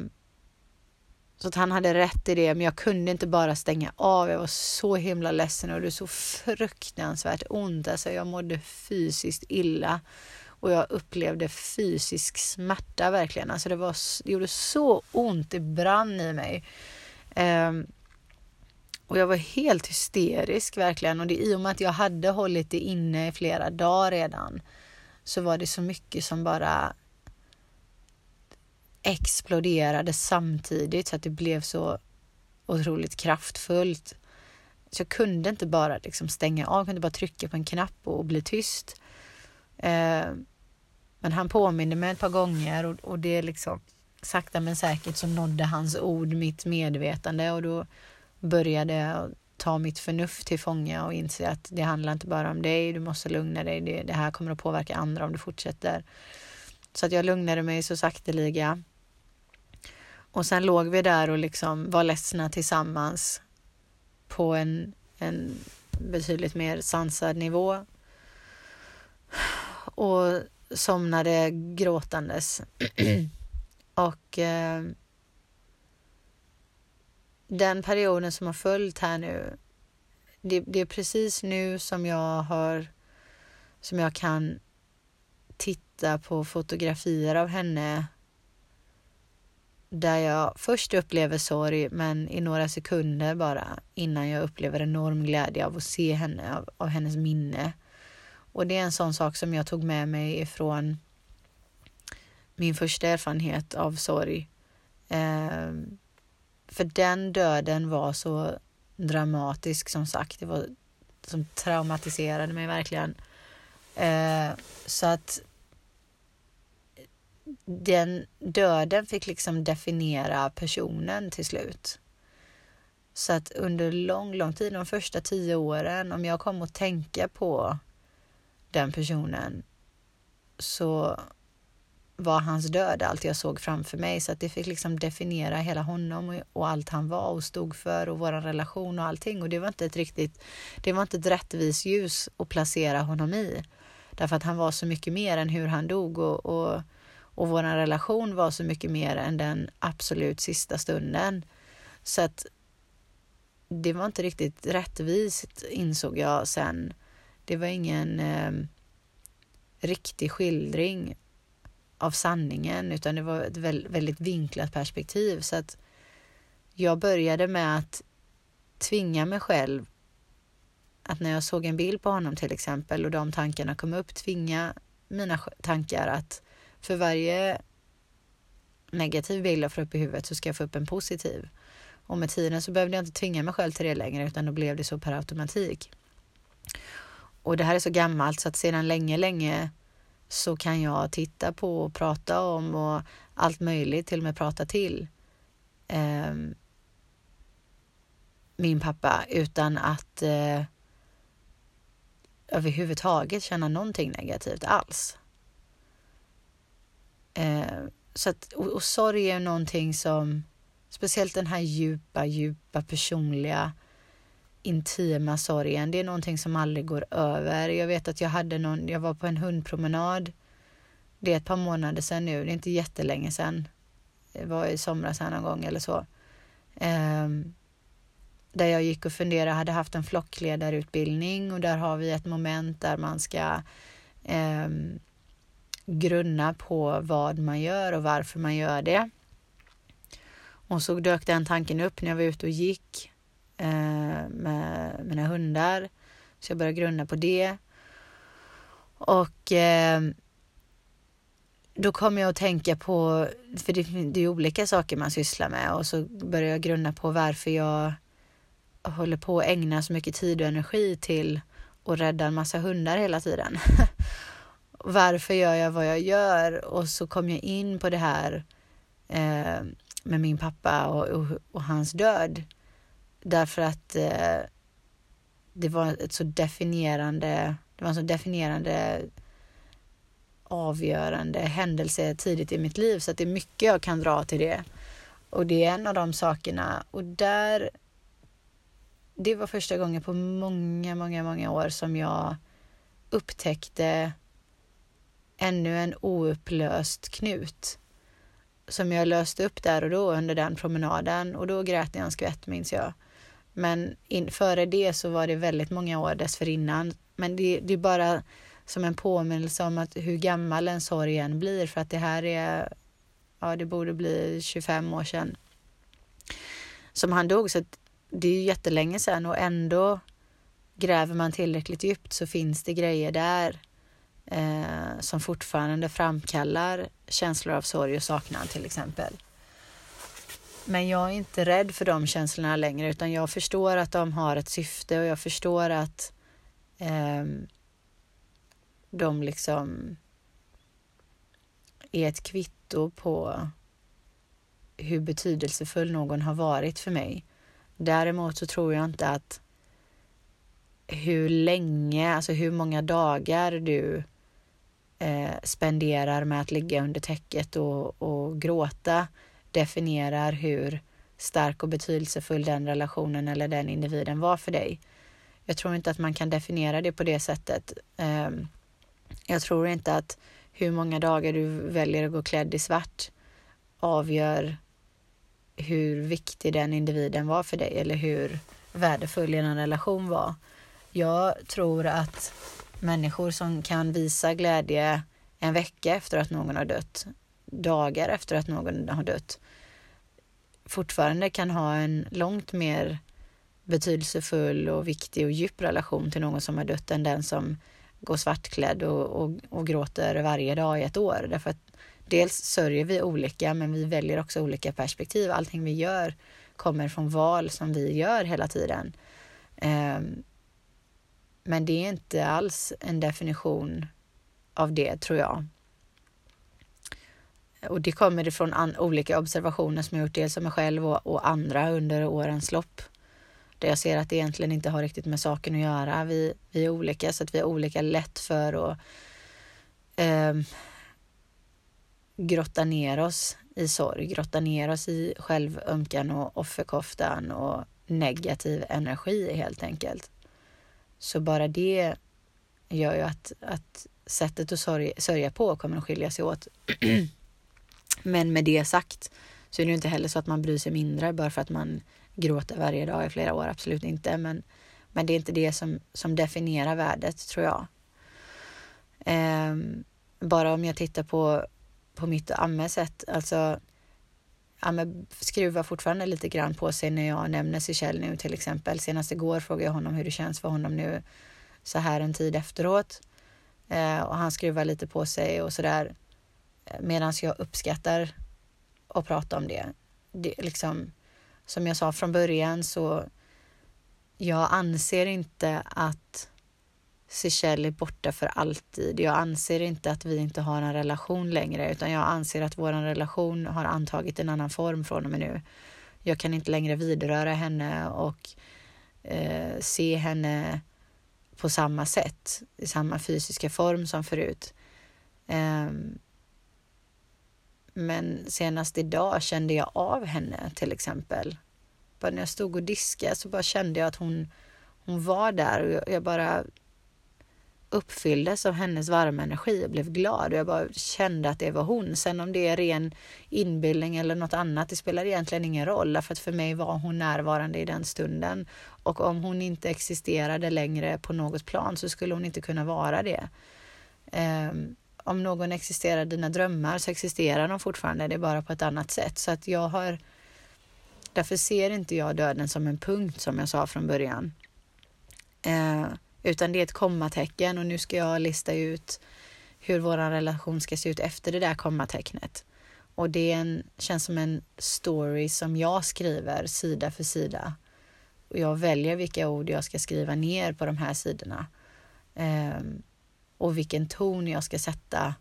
så att han hade rätt i det, men jag kunde inte bara stänga av. Jag var så himla ledsen och det så fruktansvärt ont. Alltså jag mådde fysiskt illa och jag upplevde fysisk smärta verkligen. Alltså det, var, det gjorde så ont, det brann i mig. Um, och jag var helt hysterisk verkligen och det, i och med att jag hade hållit det inne i flera dagar redan så var det så mycket som bara exploderade samtidigt så att det blev så otroligt kraftfullt. Så jag kunde inte bara liksom stänga av, jag kunde bara trycka på en knapp och bli tyst. Eh, men han påminde mig ett par gånger och, och det liksom sakta men säkert så nådde hans ord mitt medvetande och då började jag ta mitt förnuft till fånga och inse att det handlar inte bara om dig, du måste lugna dig, det, det här kommer att påverka andra om du fortsätter. Så att jag lugnade mig så sakteliga. Och sen låg vi där och liksom var ledsna tillsammans på en, en betydligt mer sansad nivå. Och somnade gråtandes. (clears throat) och eh, den perioden som har följt här nu, det, det, är precis nu som jag har, som jag kan titta på fotografier av henne där jag först upplever sorg men i några sekunder bara innan jag upplever enorm glädje av att se henne, av, av hennes minne. Och det är en sån sak som jag tog med mig ifrån min första erfarenhet av sorg. Eh, för den döden var så dramatisk som sagt. Det var som traumatiserade mig verkligen. Eh, så att den döden fick liksom definiera personen till slut. Så att under lång, lång tid, de första tio åren, om jag kom att tänka på den personen så var hans död allt jag såg framför mig. Så att det fick liksom definiera hela honom och allt han var och stod för och vår relation och allting. Och det var inte ett riktigt, det var inte ett rättvist ljus att placera honom i. Därför att han var så mycket mer än hur han dog och, och, och vår relation var så mycket mer än den absolut sista stunden. Så att det var inte riktigt rättvist insåg jag sen. Det var ingen eh, riktig skildring av sanningen utan det var ett väldigt vinklat perspektiv. Så att jag började med att tvinga mig själv att när jag såg en bild på honom till exempel och de tankarna kom upp, tvinga mina tankar att för varje negativ bild jag får upp i huvudet så ska jag få upp en positiv. Och med tiden så behövde jag inte tvinga mig själv till det längre utan då blev det så per automatik. Och det här är så gammalt så att sedan länge, länge så kan jag titta på och prata om och allt möjligt, till och med prata till eh, min pappa utan att eh, överhuvudtaget känna någonting negativt alls. Eh, så att, och, och sorg är någonting som, speciellt den här djupa, djupa personliga intima sorgen. Det är någonting som aldrig går över. Jag vet att jag hade någon, jag var på en hundpromenad. Det är ett par månader sedan nu, det är inte jättelänge sedan. Det var i somras här någon gång eller så. Um, där jag gick och funderade, hade haft en flockledarutbildning och där har vi ett moment där man ska um, grunna på vad man gör och varför man gör det. Och så dök den tanken upp när jag var ute och gick Eh, med mina hundar. Så jag började grunna på det. Och eh, då kom jag att tänka på, för det, det är olika saker man sysslar med och så började jag grunna på varför jag håller på att ägna så mycket tid och energi till att rädda en massa hundar hela tiden. (laughs) varför gör jag vad jag gör? Och så kom jag in på det här eh, med min pappa och, och, och hans död. Därför att eh, det var ett så definierande, det var en så definierande avgörande händelse tidigt i mitt liv så att det är mycket jag kan dra till det. Och det är en av de sakerna och där det var första gången på många, många, många år som jag upptäckte ännu en oupplöst knut som jag löste upp där och då under den promenaden och då grät jag en skvätt minns jag. Men in, före det så var det väldigt många år dessförinnan. Men det, det är bara som en påminnelse om att hur gammal en sorg än blir för att det här är, ja det borde bli 25 år sedan som han dog. Så det är ju jättelänge sedan och ändå gräver man tillräckligt djupt så finns det grejer där eh, som fortfarande framkallar känslor av sorg och saknad till exempel. Men jag är inte rädd för de känslorna längre utan jag förstår att de har ett syfte och jag förstår att eh, de liksom är ett kvitto på hur betydelsefull någon har varit för mig. Däremot så tror jag inte att hur länge, alltså hur många dagar du eh, spenderar med att ligga under täcket och, och gråta definierar hur stark och betydelsefull den relationen eller den individen var för dig. Jag tror inte att man kan definiera det på det sättet. Ehm, jag tror inte att hur många dagar du väljer att gå klädd i svart avgör hur viktig den individen var för dig eller hur värdefull en relation var. Jag tror att människor som kan visa glädje en vecka efter att någon har dött dagar efter att någon har dött fortfarande kan ha en långt mer betydelsefull och viktig och djup relation till någon som har dött än den som går svartklädd och, och, och gråter varje dag i ett år. Därför att dels sörjer vi olika men vi väljer också olika perspektiv. Allting vi gör kommer från val som vi gör hela tiden. Um, men det är inte alls en definition av det tror jag. Och det kommer ifrån olika observationer som jag gjort, dels av mig själv och, och, andra under årens lopp. där jag ser att det egentligen inte har riktigt med saken att göra. Vi, vi är olika så att vi har olika lätt för att eh, grotta ner oss i sorg, grotta ner oss i självömkan och offerkoftan och negativ energi helt enkelt. Så bara det gör ju att, att sättet att sörja, sörja på kommer att skilja sig åt. (clears throat) Men med det sagt så är det ju inte heller så att man bryr sig mindre bara för att man gråter varje dag i flera år, absolut inte. Men, men det är inte det som, som definierar värdet, tror jag. Um, bara om jag tittar på, på mitt ammesätt, alltså Amme skruvar fortfarande lite grann på sig när jag nämner Sichelle nu till exempel. Senast igår frågade jag honom hur det känns för honom nu så här en tid efteråt. Eh, och han skruvar lite på sig och sådär. Eh, Medan jag uppskattar att prata om det. det liksom, som jag sa från början så jag anser inte att Seychelles är borta för alltid. Jag anser inte att vi inte har en relation längre utan jag anser att vår relation har antagit en annan form från och med nu. Jag kan inte längre vidröra henne och eh, se henne på samma sätt, i samma fysiska form som förut. Eh, men senast idag kände jag av henne till exempel. Bara när jag stod och diskade så bara kände jag att hon, hon var där och jag, jag bara uppfylldes av hennes varma energi och blev glad och jag bara kände att det var hon. Sen om det är ren inbildning eller något annat, det spelar egentligen ingen roll för att för mig var hon närvarande i den stunden och om hon inte existerade längre på något plan så skulle hon inte kunna vara det. Um, om någon existerar i dina drömmar så existerar de fortfarande, det är bara på ett annat sätt. Så att jag har Därför ser inte jag döden som en punkt som jag sa från början. Uh, utan det är ett kommatecken och nu ska jag lista ut hur vår relation ska se ut efter det där kommatecknet. Och det en, känns som en story som jag skriver sida för sida. Och jag väljer vilka ord jag ska skriva ner på de här sidorna. Um, och vilken ton jag ska sätta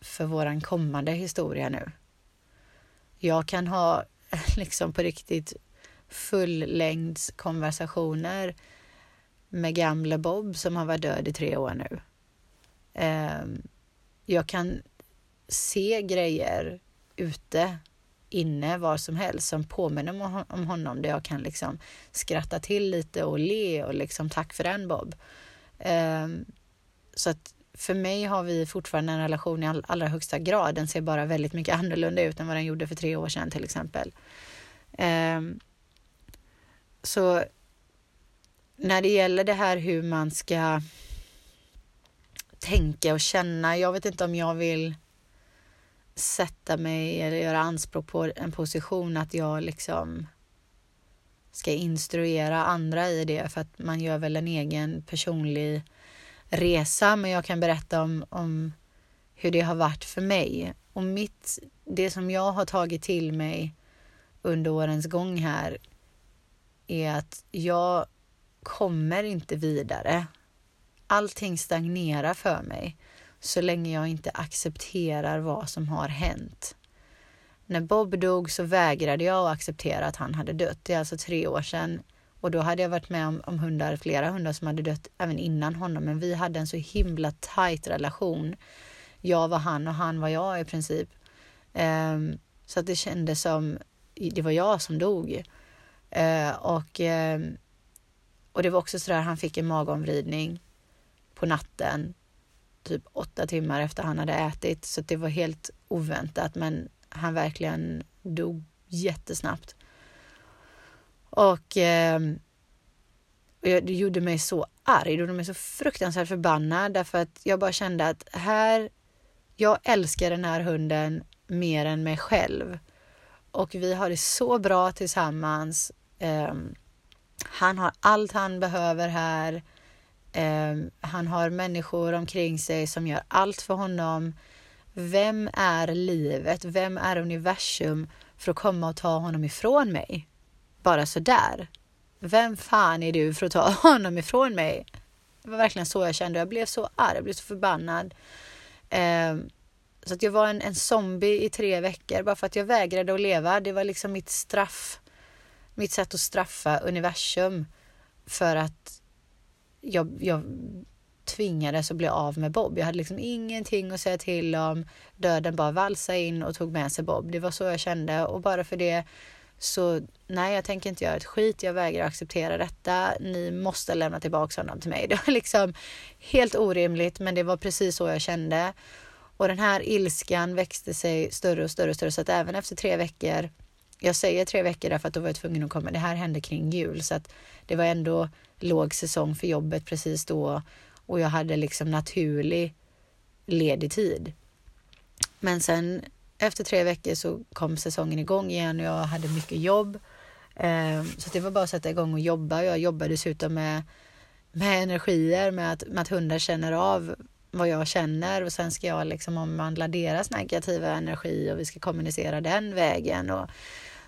för våran kommande historia nu. Jag kan ha (laughs) liksom på riktigt fullängdskonversationer med gamle Bob som har varit död i tre år nu. Ehm, jag kan se grejer ute, inne, var som helst som påminner om honom där jag kan liksom skratta till lite och le och liksom tack för den Bob. Ehm, så att för mig har vi fortfarande en relation i allra högsta grad. Den ser bara väldigt mycket annorlunda ut än vad den gjorde för tre år sedan till exempel. Ehm, så när det gäller det här hur man ska tänka och känna. Jag vet inte om jag vill sätta mig eller göra anspråk på en position att jag liksom ska instruera andra i det för att man gör väl en egen personlig resa. Men jag kan berätta om, om hur det har varit för mig. Och mitt, det som jag har tagit till mig under årens gång här är att jag kommer inte vidare. Allting stagnerar för mig så länge jag inte accepterar vad som har hänt. När Bob dog så vägrade jag att acceptera att han hade dött. Det är alltså tre år sedan och då hade jag varit med om, om hundar, flera hundar som hade dött även innan honom. Men vi hade en så himla tight relation. Jag var han och han var jag i princip. Um, så att det kändes som det var jag som dog. Uh, och um, och det var också sådär, han fick en magomvridning på natten, typ åtta timmar efter han hade ätit. Så det var helt oväntat, men han verkligen dog jättesnabbt. Och, eh, och det gjorde mig så arg, det gjorde mig så fruktansvärt förbannad därför att jag bara kände att här, jag älskar den här hunden mer än mig själv. Och vi har det så bra tillsammans. Eh, han har allt han behöver här. Ehm, han har människor omkring sig som gör allt för honom. Vem är livet? Vem är universum för att komma och ta honom ifrån mig? Bara så där. Vem fan är du för att ta (laughs) honom ifrån mig? Det var verkligen så jag kände. Jag blev så arg, jag blev så förbannad. Ehm, så att jag var en, en zombie i tre veckor bara för att jag vägrade att leva. Det var liksom mitt straff mitt sätt att straffa universum för att jag, jag tvingades att bli av med Bob. Jag hade liksom ingenting att säga till om. Döden bara valsade in och tog med sig Bob. Det var så jag kände och bara för det så nej, jag tänker inte göra ett skit. Jag vägrar acceptera detta. Ni måste lämna tillbaka honom till mig. (laughs) Det var liksom helt orimligt, men det var precis så jag kände. Och den här ilskan växte sig större och större och större så att även efter tre veckor jag säger tre veckor därför att då var jag tvungen att komma. Det här hände kring jul så att det var ändå låg säsong för jobbet precis då och jag hade liksom naturlig ledig tid. Men sen efter tre veckor så kom säsongen igång igen och jag hade mycket jobb. Ehm, så det var bara att sätta igång och jobba. Jag jobbade dessutom med, med energier, med att, med att hundar känner av vad jag känner och sen ska jag liksom omvandla deras negativa energi och vi ska kommunicera den vägen. Och,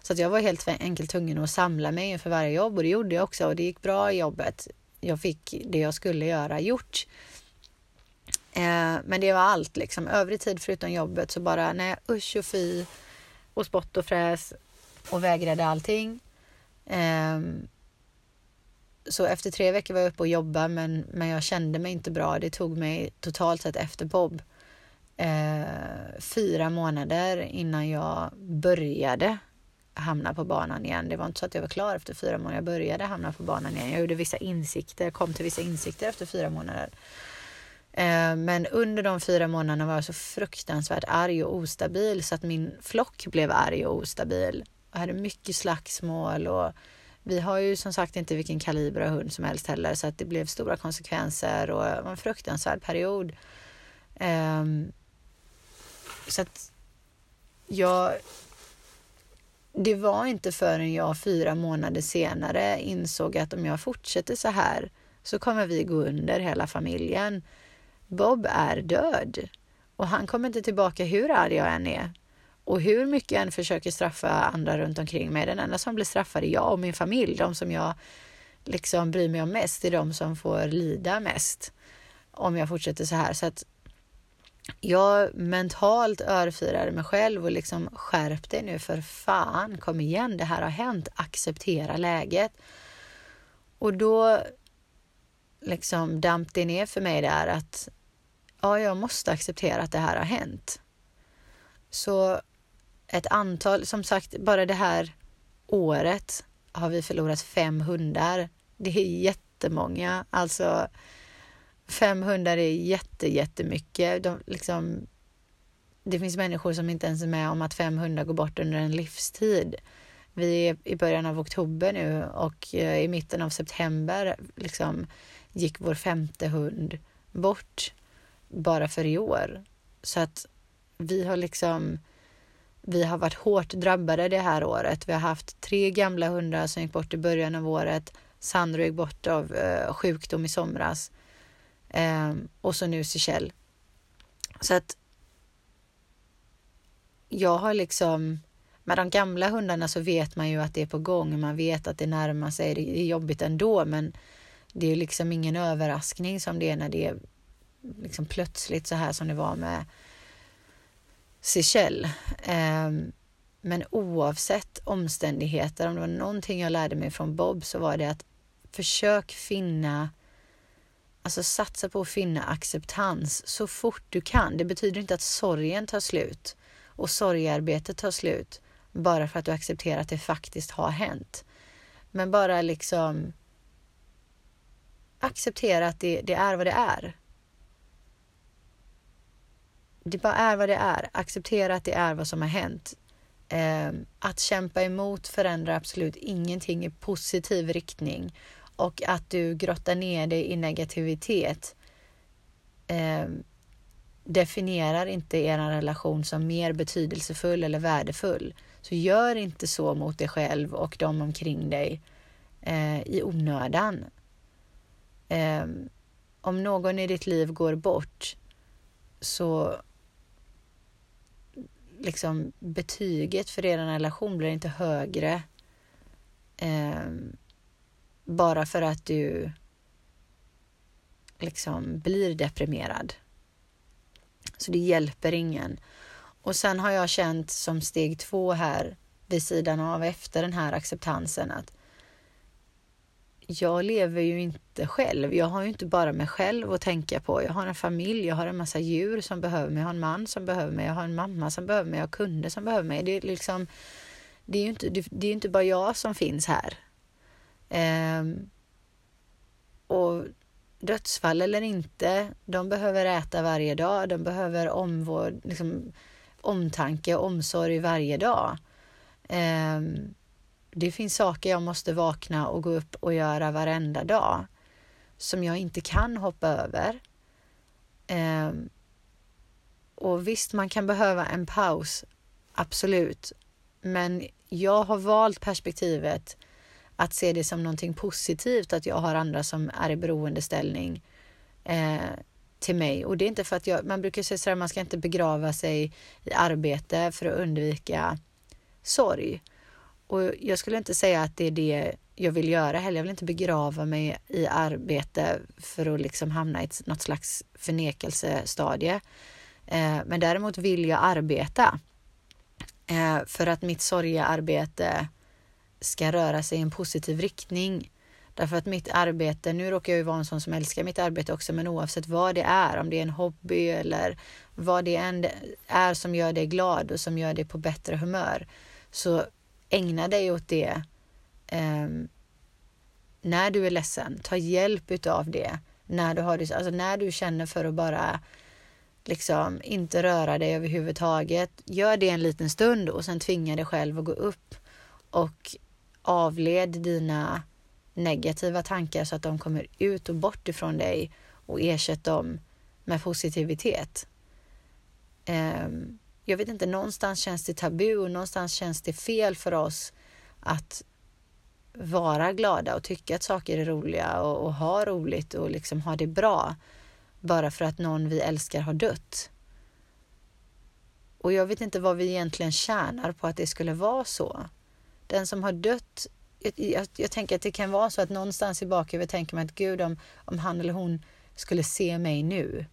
så att jag var helt enkelt tvungen att samla mig inför varje jobb och det gjorde jag också och det gick bra i jobbet. Jag fick det jag skulle göra gjort. Eh, men det var allt liksom. Övrig tid förutom jobbet så bara nej usch och fy och spott och fräs och vägrade allting. Eh, så efter tre veckor var jag uppe och jobbade men, men jag kände mig inte bra. Det tog mig totalt sett efter Bob eh, fyra månader innan jag började hamna på banan igen. Det var inte så att jag var klar efter fyra månader. Jag började hamna på banan igen. Jag gjorde vissa insikter, kom till vissa insikter efter fyra månader. Eh, men under de fyra månaderna var jag så fruktansvärt arg och ostabil så att min flock blev arg och ostabil. Jag hade mycket slagsmål och vi har ju som sagt inte vilken kaliber av hund som helst heller så att det blev stora konsekvenser och det var en fruktansvärd period. Um, så att jag... Det var inte förrän jag fyra månader senare insåg att om jag fortsätter så här så kommer vi gå under hela familjen. Bob är död och han kommer inte tillbaka hur arg jag än är. Och hur mycket jag än försöker straffa andra runt omkring mig, den enda som blir straffad är jag och min familj. De som jag liksom bryr mig om mest är de som får lida mest om jag fortsätter så här. Så att jag mentalt örfirade mig själv och liksom skärp dig nu för fan, kom igen, det här har hänt, acceptera läget. Och då liksom damp det ner för mig där att ja, jag måste acceptera att det här har hänt. Så ett antal, som sagt, bara det här året har vi förlorat fem hundar. Det är jättemånga. Alltså, fem hundar är jätte, jättemycket. De, liksom, det finns människor som inte ens är med om att fem hundar går bort under en livstid. Vi är i början av oktober nu och eh, i mitten av september liksom, gick vår femte hund bort bara för i år. Så att vi har liksom vi har varit hårt drabbade det här året. Vi har haft tre gamla hundar som gick bort i början av året. Sandro gick bort av eh, sjukdom i somras. Eh, och så nu Sichelle. Så att jag har liksom med de gamla hundarna så vet man ju att det är på gång. Man vet att det närmar sig. Det är jobbigt ändå, men det är liksom ingen överraskning som det är när det är liksom plötsligt så här som det var med Seychelles. Men oavsett omständigheter, om det var någonting jag lärde mig från Bob så var det att försök finna Alltså satsa på att finna acceptans så fort du kan. Det betyder inte att sorgen tar slut och sorgearbetet tar slut bara för att du accepterar att det faktiskt har hänt. Men bara liksom acceptera att det, det är vad det är det bara är vad det är. Acceptera att det är vad som har hänt. Eh, att kämpa emot förändrar absolut ingenting i positiv riktning och att du grottar ner dig i negativitet eh, definierar inte er relation som mer betydelsefull eller värdefull. Så gör inte så mot dig själv och de omkring dig eh, i onödan. Eh, om någon i ditt liv går bort så liksom betyget för er relation blir inte högre eh, bara för att du liksom blir deprimerad. Så det hjälper ingen. Och sen har jag känt som steg två här vid sidan av efter den här acceptansen att jag lever ju inte själv. Jag har ju inte bara mig själv att tänka på. Jag har en familj, jag har en massa djur som behöver mig, jag har en man som behöver mig, jag har en mamma som behöver mig, jag har kunder som behöver mig. Det är liksom, det är ju inte, det är inte bara jag som finns här. Um, och dödsfall eller inte, de behöver äta varje dag, de behöver omvård, liksom, omtanke och omsorg varje dag. Um, det finns saker jag måste vakna och gå upp och göra varenda dag som jag inte kan hoppa över. Um, och visst, man kan behöva en paus, absolut. Men jag har valt perspektivet att se det som någonting positivt att jag har andra som är i beroendeställning eh, till mig. Och det är inte för att jag, man brukar säga att man ska inte begrava sig i arbete för att undvika sorg. Och jag skulle inte säga att det är det jag vill göra heller. Jag vill inte begrava mig i arbete för att liksom hamna i ett, något slags förnekelsestadie. Eh, men däremot vill jag arbeta eh, för att mitt sorgearbete ska röra sig i en positiv riktning. Därför att mitt arbete, nu råkar jag ju vara en sån som älskar mitt arbete också, men oavsett vad det är, om det är en hobby eller vad det än är som gör dig glad och som gör dig på bättre humör, så ägna dig åt det eh, när du är ledsen. Ta hjälp utav det när du har alltså när du känner för att bara liksom inte röra dig överhuvudtaget. Gör det en liten stund och sen tvinga dig själv att gå upp och avled dina negativa tankar så att de kommer ut och bort ifrån dig och ersätt dem med positivitet. Um, jag vet inte, någonstans känns det tabu och någonstans känns det fel för oss att vara glada och tycka att saker är roliga och, och ha roligt och liksom ha det bra bara för att någon vi älskar har dött. Och jag vet inte vad vi egentligen tjänar på att det skulle vara så. Den som har dött, jag, jag, jag tänker att det kan vara så att någonstans i bakhuvudet tänker man att gud om, om han eller hon skulle se mig nu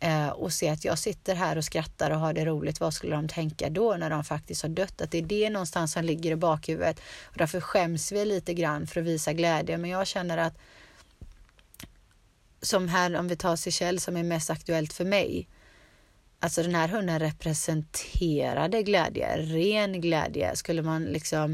eh, och se att jag sitter här och skrattar och har det roligt, vad skulle de tänka då när de faktiskt har dött? Att det är det någonstans som ligger i bakhuvudet och därför skäms vi lite grann för att visa glädje. Men jag känner att som här om vi tar Seychelles som är mest aktuellt för mig. Alltså den här hunden representerade glädje, ren glädje. Skulle man liksom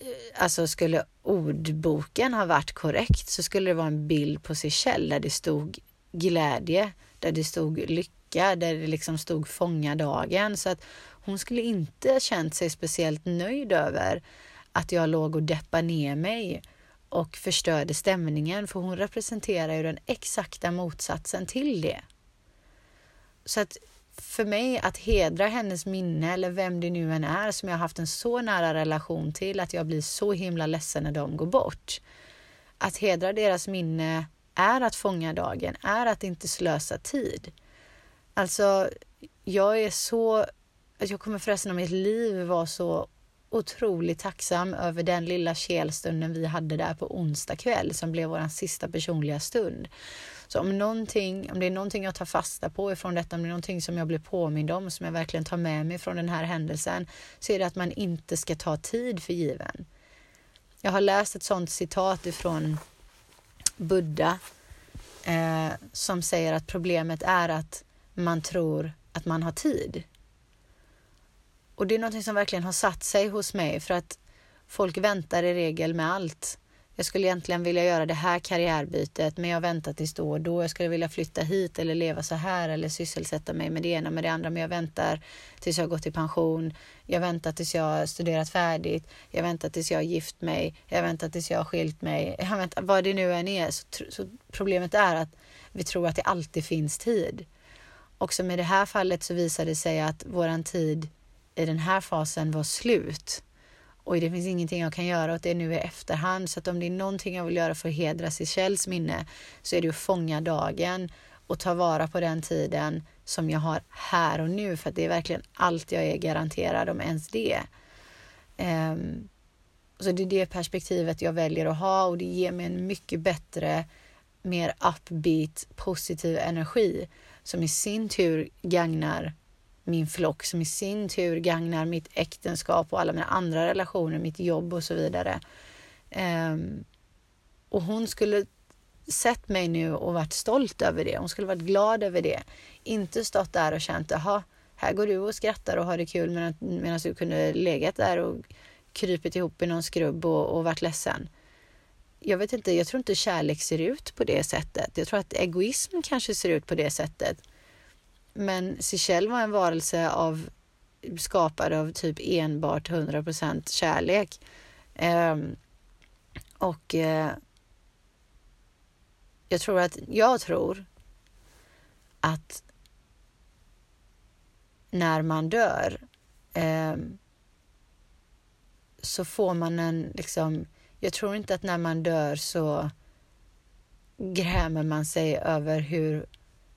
eh, Alltså skulle ordboken ha varit korrekt så skulle det vara en bild på Seychelles där det stod glädje, där det stod lycka, där det liksom stod fånga dagen. Så att hon skulle inte känt sig speciellt nöjd över att jag låg och deppade ner mig och förstörde stämningen, för hon representerar ju den exakta motsatsen till det. Så att för mig att hedra hennes minne eller vem det nu än är som jag har haft en så nära relation till att jag blir så himla ledsen när de går bort. Att hedra deras minne är att fånga dagen, är att inte slösa tid. Alltså, jag är så... Jag kommer förresten av mitt liv vara så otroligt tacksam över den lilla kelstunden vi hade där på onsdag kväll som blev vår sista personliga stund. Så om, någonting, om det är någonting jag tar fasta på ifrån detta, om det är någonting som jag blir påmind om, som jag verkligen tar med mig från den här händelsen, så är det att man inte ska ta tid för given. Jag har läst ett sånt citat ifrån Buddha eh, som säger att problemet är att man tror att man har tid. Och det är någonting som verkligen har satt sig hos mig för att folk väntar i regel med allt. Jag skulle egentligen vilja göra det här karriärbytet men jag väntar tills då och då. Jag skulle vilja flytta hit eller leva så här eller sysselsätta mig med det ena med det andra men jag väntar tills jag gått i pension. Jag väntar tills jag har studerat färdigt. Jag väntar tills jag har gift mig. Jag väntar tills jag har skilt mig. Jag väntar, vad det nu än är. Så, så problemet är att vi tror att det alltid finns tid. Och som i det här fallet så visar det sig att våran tid i den här fasen var slut oj det finns ingenting jag kan göra åt det nu i efterhand. Så att om det är någonting jag vill göra för att hedra Seychells minne så är det att fånga dagen och ta vara på den tiden som jag har här och nu. För att det är verkligen allt jag är garanterad, om ens det. Um, så det är det perspektivet jag väljer att ha och det ger mig en mycket bättre, mer upbeat, positiv energi som i sin tur gagnar min flock som i sin tur gagnar mitt äktenskap och alla mina andra relationer, mitt jobb och så vidare. Um, och hon skulle sett mig nu och varit stolt över det. Hon skulle varit glad över det. Inte stått där och känt, jaha, här går du och skrattar och har det kul medan, medan du kunde legat där och krypit ihop i någon skrubb och, och varit ledsen. Jag vet inte, jag tror inte kärlek ser ut på det sättet. Jag tror att egoism kanske ser ut på det sättet. Men Seychelles var en varelse av skapad av typ enbart 100% kärlek. Eh, och eh, jag tror att, jag tror att när man dör eh, så får man en liksom, jag tror inte att när man dör så grämer man sig över hur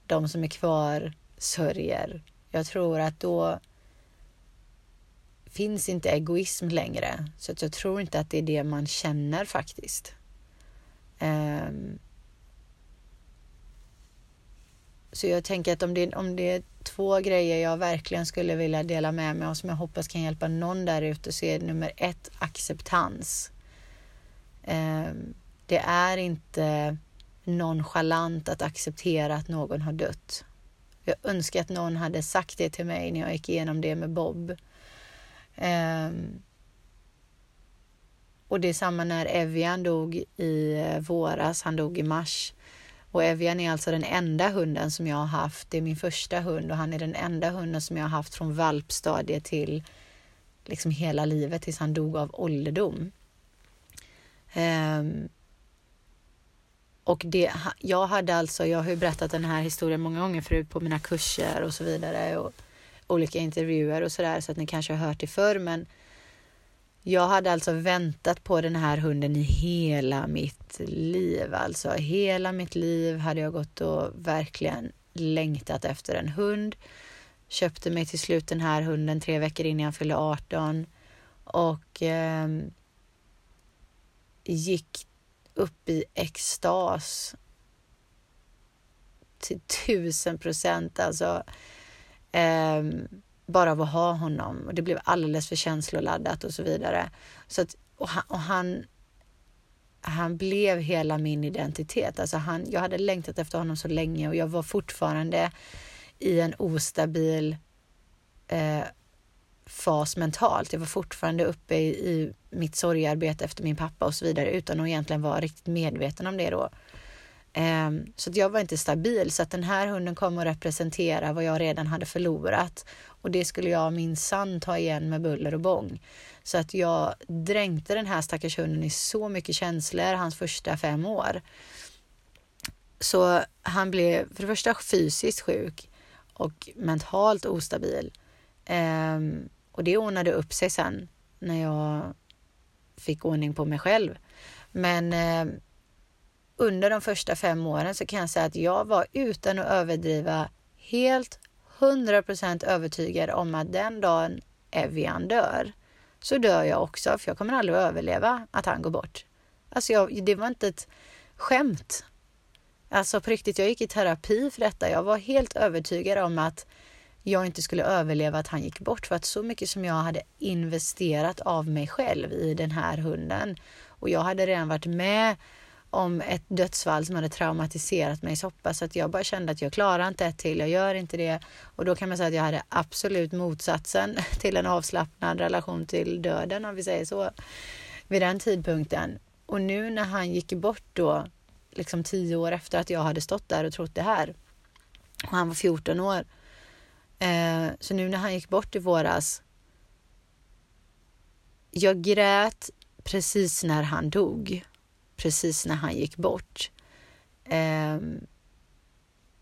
de som är kvar sörjer. Jag tror att då finns inte egoism längre. Så att jag tror inte att det är det man känner faktiskt. Um, så jag tänker att om det, om det är två grejer jag verkligen skulle vilja dela med mig och som jag hoppas kan hjälpa någon där ute så är det nummer ett acceptans. Um, det är inte nonchalant att acceptera att någon har dött. Jag önskar att någon hade sagt det till mig när jag gick igenom det med Bob. Um, och det är samma när Evian dog i eh, våras. Han dog i mars. Och Evian är alltså den enda hunden som jag har haft. Det är min första hund och han är den enda hunden som jag har haft från valpstadiet till liksom hela livet tills han dog av ålderdom. Um, och det, jag hade alltså, jag har ju berättat den här historien många gånger förut på mina kurser och så vidare och olika intervjuer och sådär så att ni kanske har hört det förr men jag hade alltså väntat på den här hunden i hela mitt liv. Alltså hela mitt liv hade jag gått och verkligen längtat efter en hund. Köpte mig till slut den här hunden tre veckor innan jag fyllde 18 och eh, gick upp i extas till tusen procent. Alltså, eh, bara av att ha honom. Och det blev alldeles för känsloladdat och så vidare. Så att, och han, och han, han blev hela min identitet. Alltså han, jag hade längtat efter honom så länge och jag var fortfarande i en ostabil eh, fas mentalt. Jag var fortfarande uppe i, i mitt sorgarbete efter min pappa och så vidare utan att egentligen vara riktigt medveten om det då. Um, så att jag var inte stabil så att den här hunden kom att representera vad jag redan hade förlorat och det skulle jag minsann ta igen med buller och bång. Så att jag dränkte den här stackars hunden i så mycket känslor hans första fem år. Så han blev för det första fysiskt sjuk och mentalt ostabil. Um, och det ordnade upp sig sen när jag fick ordning på mig själv. Men um, under de första fem åren så kan jag säga att jag var utan att överdriva helt 100% övertygad om att den dagen Evian dör så dör jag också för jag kommer aldrig att överleva att han går bort. Alltså jag, det var inte ett skämt. Alltså på riktigt, jag gick i terapi för detta. Jag var helt övertygad om att jag inte skulle överleva att han gick bort för att så mycket som jag hade investerat av mig själv i den här hunden och jag hade redan varit med om ett dödsfall som hade traumatiserat mig så pass att jag bara kände att jag klarar inte ett till, jag gör inte det. Och då kan man säga att jag hade absolut motsatsen (laughs) till en avslappnad relation till döden om vi säger så vid den tidpunkten. Och nu när han gick bort då, liksom tio år efter att jag hade stått där och trott det här och han var 14 år Eh, så nu när han gick bort i våras. Jag grät precis när han dog. Precis när han gick bort. Eh,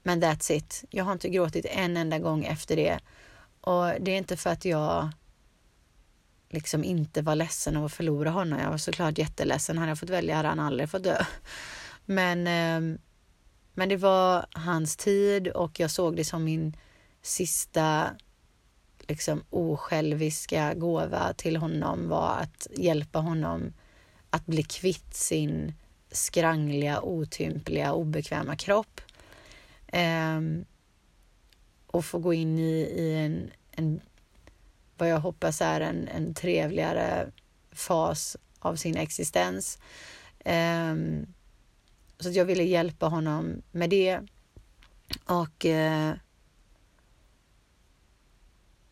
men that's it. Jag har inte gråtit en enda gång efter det. Och det är inte för att jag liksom inte var ledsen av att förlora honom. Jag var såklart jätteledsen. Hade jag fått välja hade han aldrig fått dö. Men, ehm, men det var hans tid och jag såg det som min sista liksom osjälviska gåva till honom var att hjälpa honom att bli kvitt sin skrangliga, otympliga, obekväma kropp. Eh, och få gå in i, i en en vad jag hoppas är en, en trevligare fas av sin existens. Um, så jag ville hjälpa honom med det. Och eh,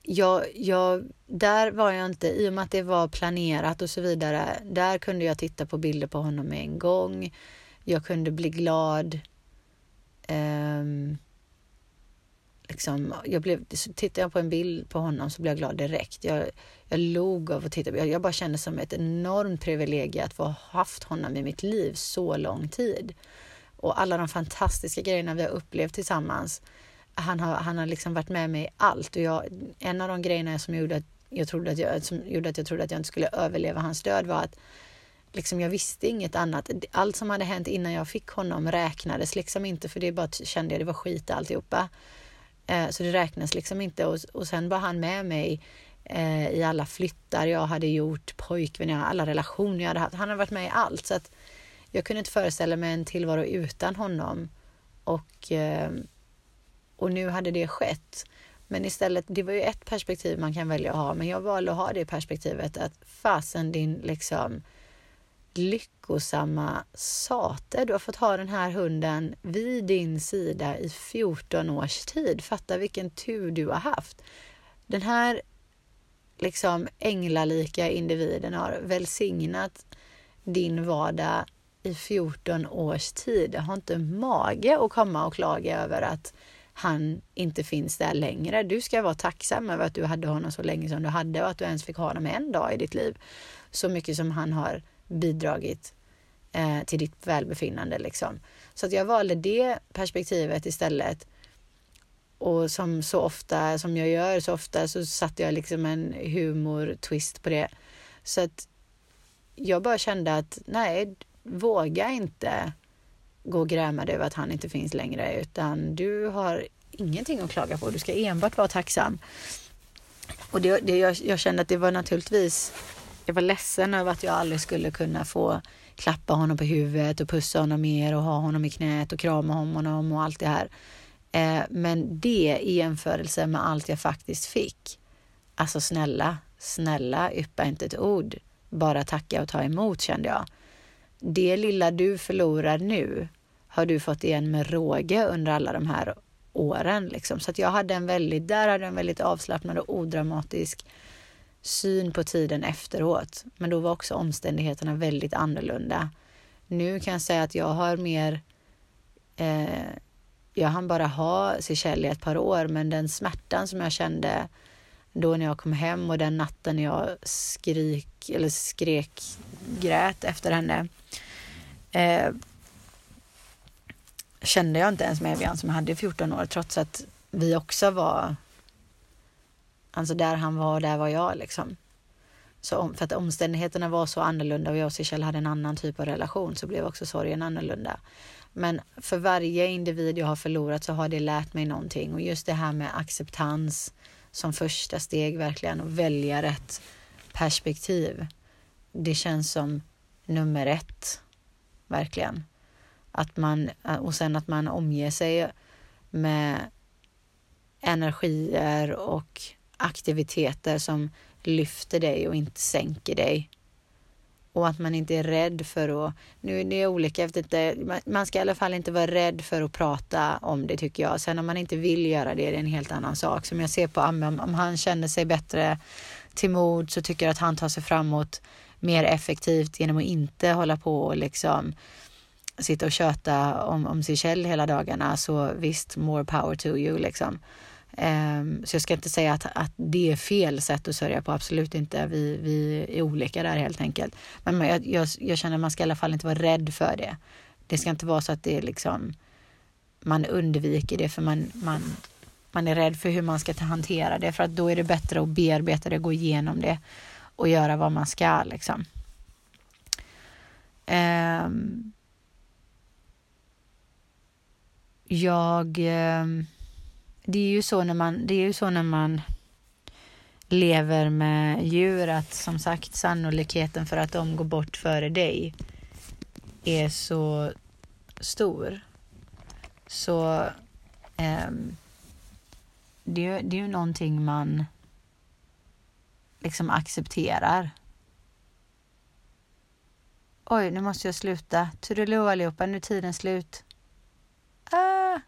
jag, jag, där var jag inte, i och med att det var planerat och så vidare, där kunde jag titta på bilder på honom med en gång. Jag kunde bli glad. Um, liksom, jag blev, tittade jag på en bild på honom så blev jag glad direkt. Jag, jag log av att titta. Jag, jag bara kände som ett enormt privilegium att få ha haft honom i mitt liv så lång tid. Och alla de fantastiska grejerna vi har upplevt tillsammans. Han har, han har liksom varit med mig i allt. Och jag, en av de grejerna som gjorde att jag trodde att jag, som gjorde att jag trodde att jag inte skulle överleva hans död var att liksom jag visste inget annat. Allt som hade hänt innan jag fick honom räknades liksom inte för det bara kände jag det var skit alltihopa. Eh, så det räknas liksom inte och, och sen var han med mig eh, i alla flyttar jag hade gjort, pojkvänner, alla relationer jag hade haft. Han har varit med i allt så att jag kunde inte föreställa mig en tillvaro utan honom. Och, eh, och nu hade det skett. Men istället, det var ju ett perspektiv man kan välja att ha, men jag valde att ha det perspektivet att fasen din liksom lyckosamma sate. Du har fått ha den här hunden vid din sida i 14 års tid. Fatta vilken tur du har haft. Den här liksom änglalika individen har välsignat din vardag i 14 års tid. Jag Har inte mage att komma och klaga över att han inte finns där längre. Du ska vara tacksam över att du hade honom så länge som du hade och att du ens fick ha honom en dag i ditt liv. Så mycket som han har bidragit eh, till ditt välbefinnande. Liksom. Så att jag valde det perspektivet istället. Och som så ofta, som jag gör så ofta, så satte jag liksom en humor-twist på det. Så att jag bara kände att nej, våga inte gå och gräma dig över att han inte finns längre, utan du har ingenting att klaga på. Du ska enbart vara tacksam. Och det, det, jag, jag kände att det var naturligtvis jag var ledsen över att jag aldrig skulle kunna få klappa honom på huvudet och pussa honom mer och ha honom i knät och krama honom och allt det här. Eh, men det i jämförelse med allt jag faktiskt fick. Alltså snälla, snälla yppa inte ett ord. Bara tacka och ta emot kände jag. Det lilla du förlorar nu har du fått igen med råge under alla de här åren. Liksom. Så att jag hade en väldigt, där hade en väldigt avslappnad och odramatisk syn på tiden efteråt. Men då var också omständigheterna väldigt annorlunda. Nu kan jag säga att jag har mer eh, jag hann bara ha Seychelles i ett par år, men den smärtan som jag kände då när jag kom hem och den natten jag skrik, eller skrek, grät efter henne. Eh, kände jag inte ens med Evian som jag hade i 14 år, trots att vi också var Alltså där han var, där var jag liksom. Så för att omständigheterna var så annorlunda och jag och Kjell hade en annan typ av relation så blev också sorgen annorlunda. Men för varje individ jag har förlorat så har det lärt mig någonting och just det här med acceptans som första steg verkligen och välja rätt perspektiv. Det känns som nummer ett, verkligen. Att man, eh, och sen att man omger sig med energier och aktiviteter som lyfter dig och inte sänker dig. Och att man inte är rädd för att, nu är det olika, efter det, man ska i alla fall inte vara rädd för att prata om det tycker jag. Sen om man inte vill göra det, det är en helt annan sak. Som jag ser på Amme, om, om han känner sig bättre till mod så tycker jag att han tar sig framåt mer effektivt genom att inte hålla på och liksom sitta och köta om, om sig själv hela dagarna. Så visst, more power to you liksom. Um, så jag ska inte säga att, att det är fel sätt att sörja på, absolut inte. Vi, vi är olika där helt enkelt. Men jag, jag, jag känner att man ska i alla fall inte vara rädd för det. Det ska inte vara så att det är liksom man undviker det för man, man, man är rädd för hur man ska hantera det för att då är det bättre att bearbeta det, gå igenom det och göra vad man ska liksom. Um, jag ehm, det är ju så när man, det är ju så när man lever med djur att som sagt sannolikheten för att de går bort före dig är så stor. Så um, det, är ju- det är ju någonting man liksom accepterar. Oj, nu måste jag sluta. Tudelu allihopa, nu är tiden slut. 啊。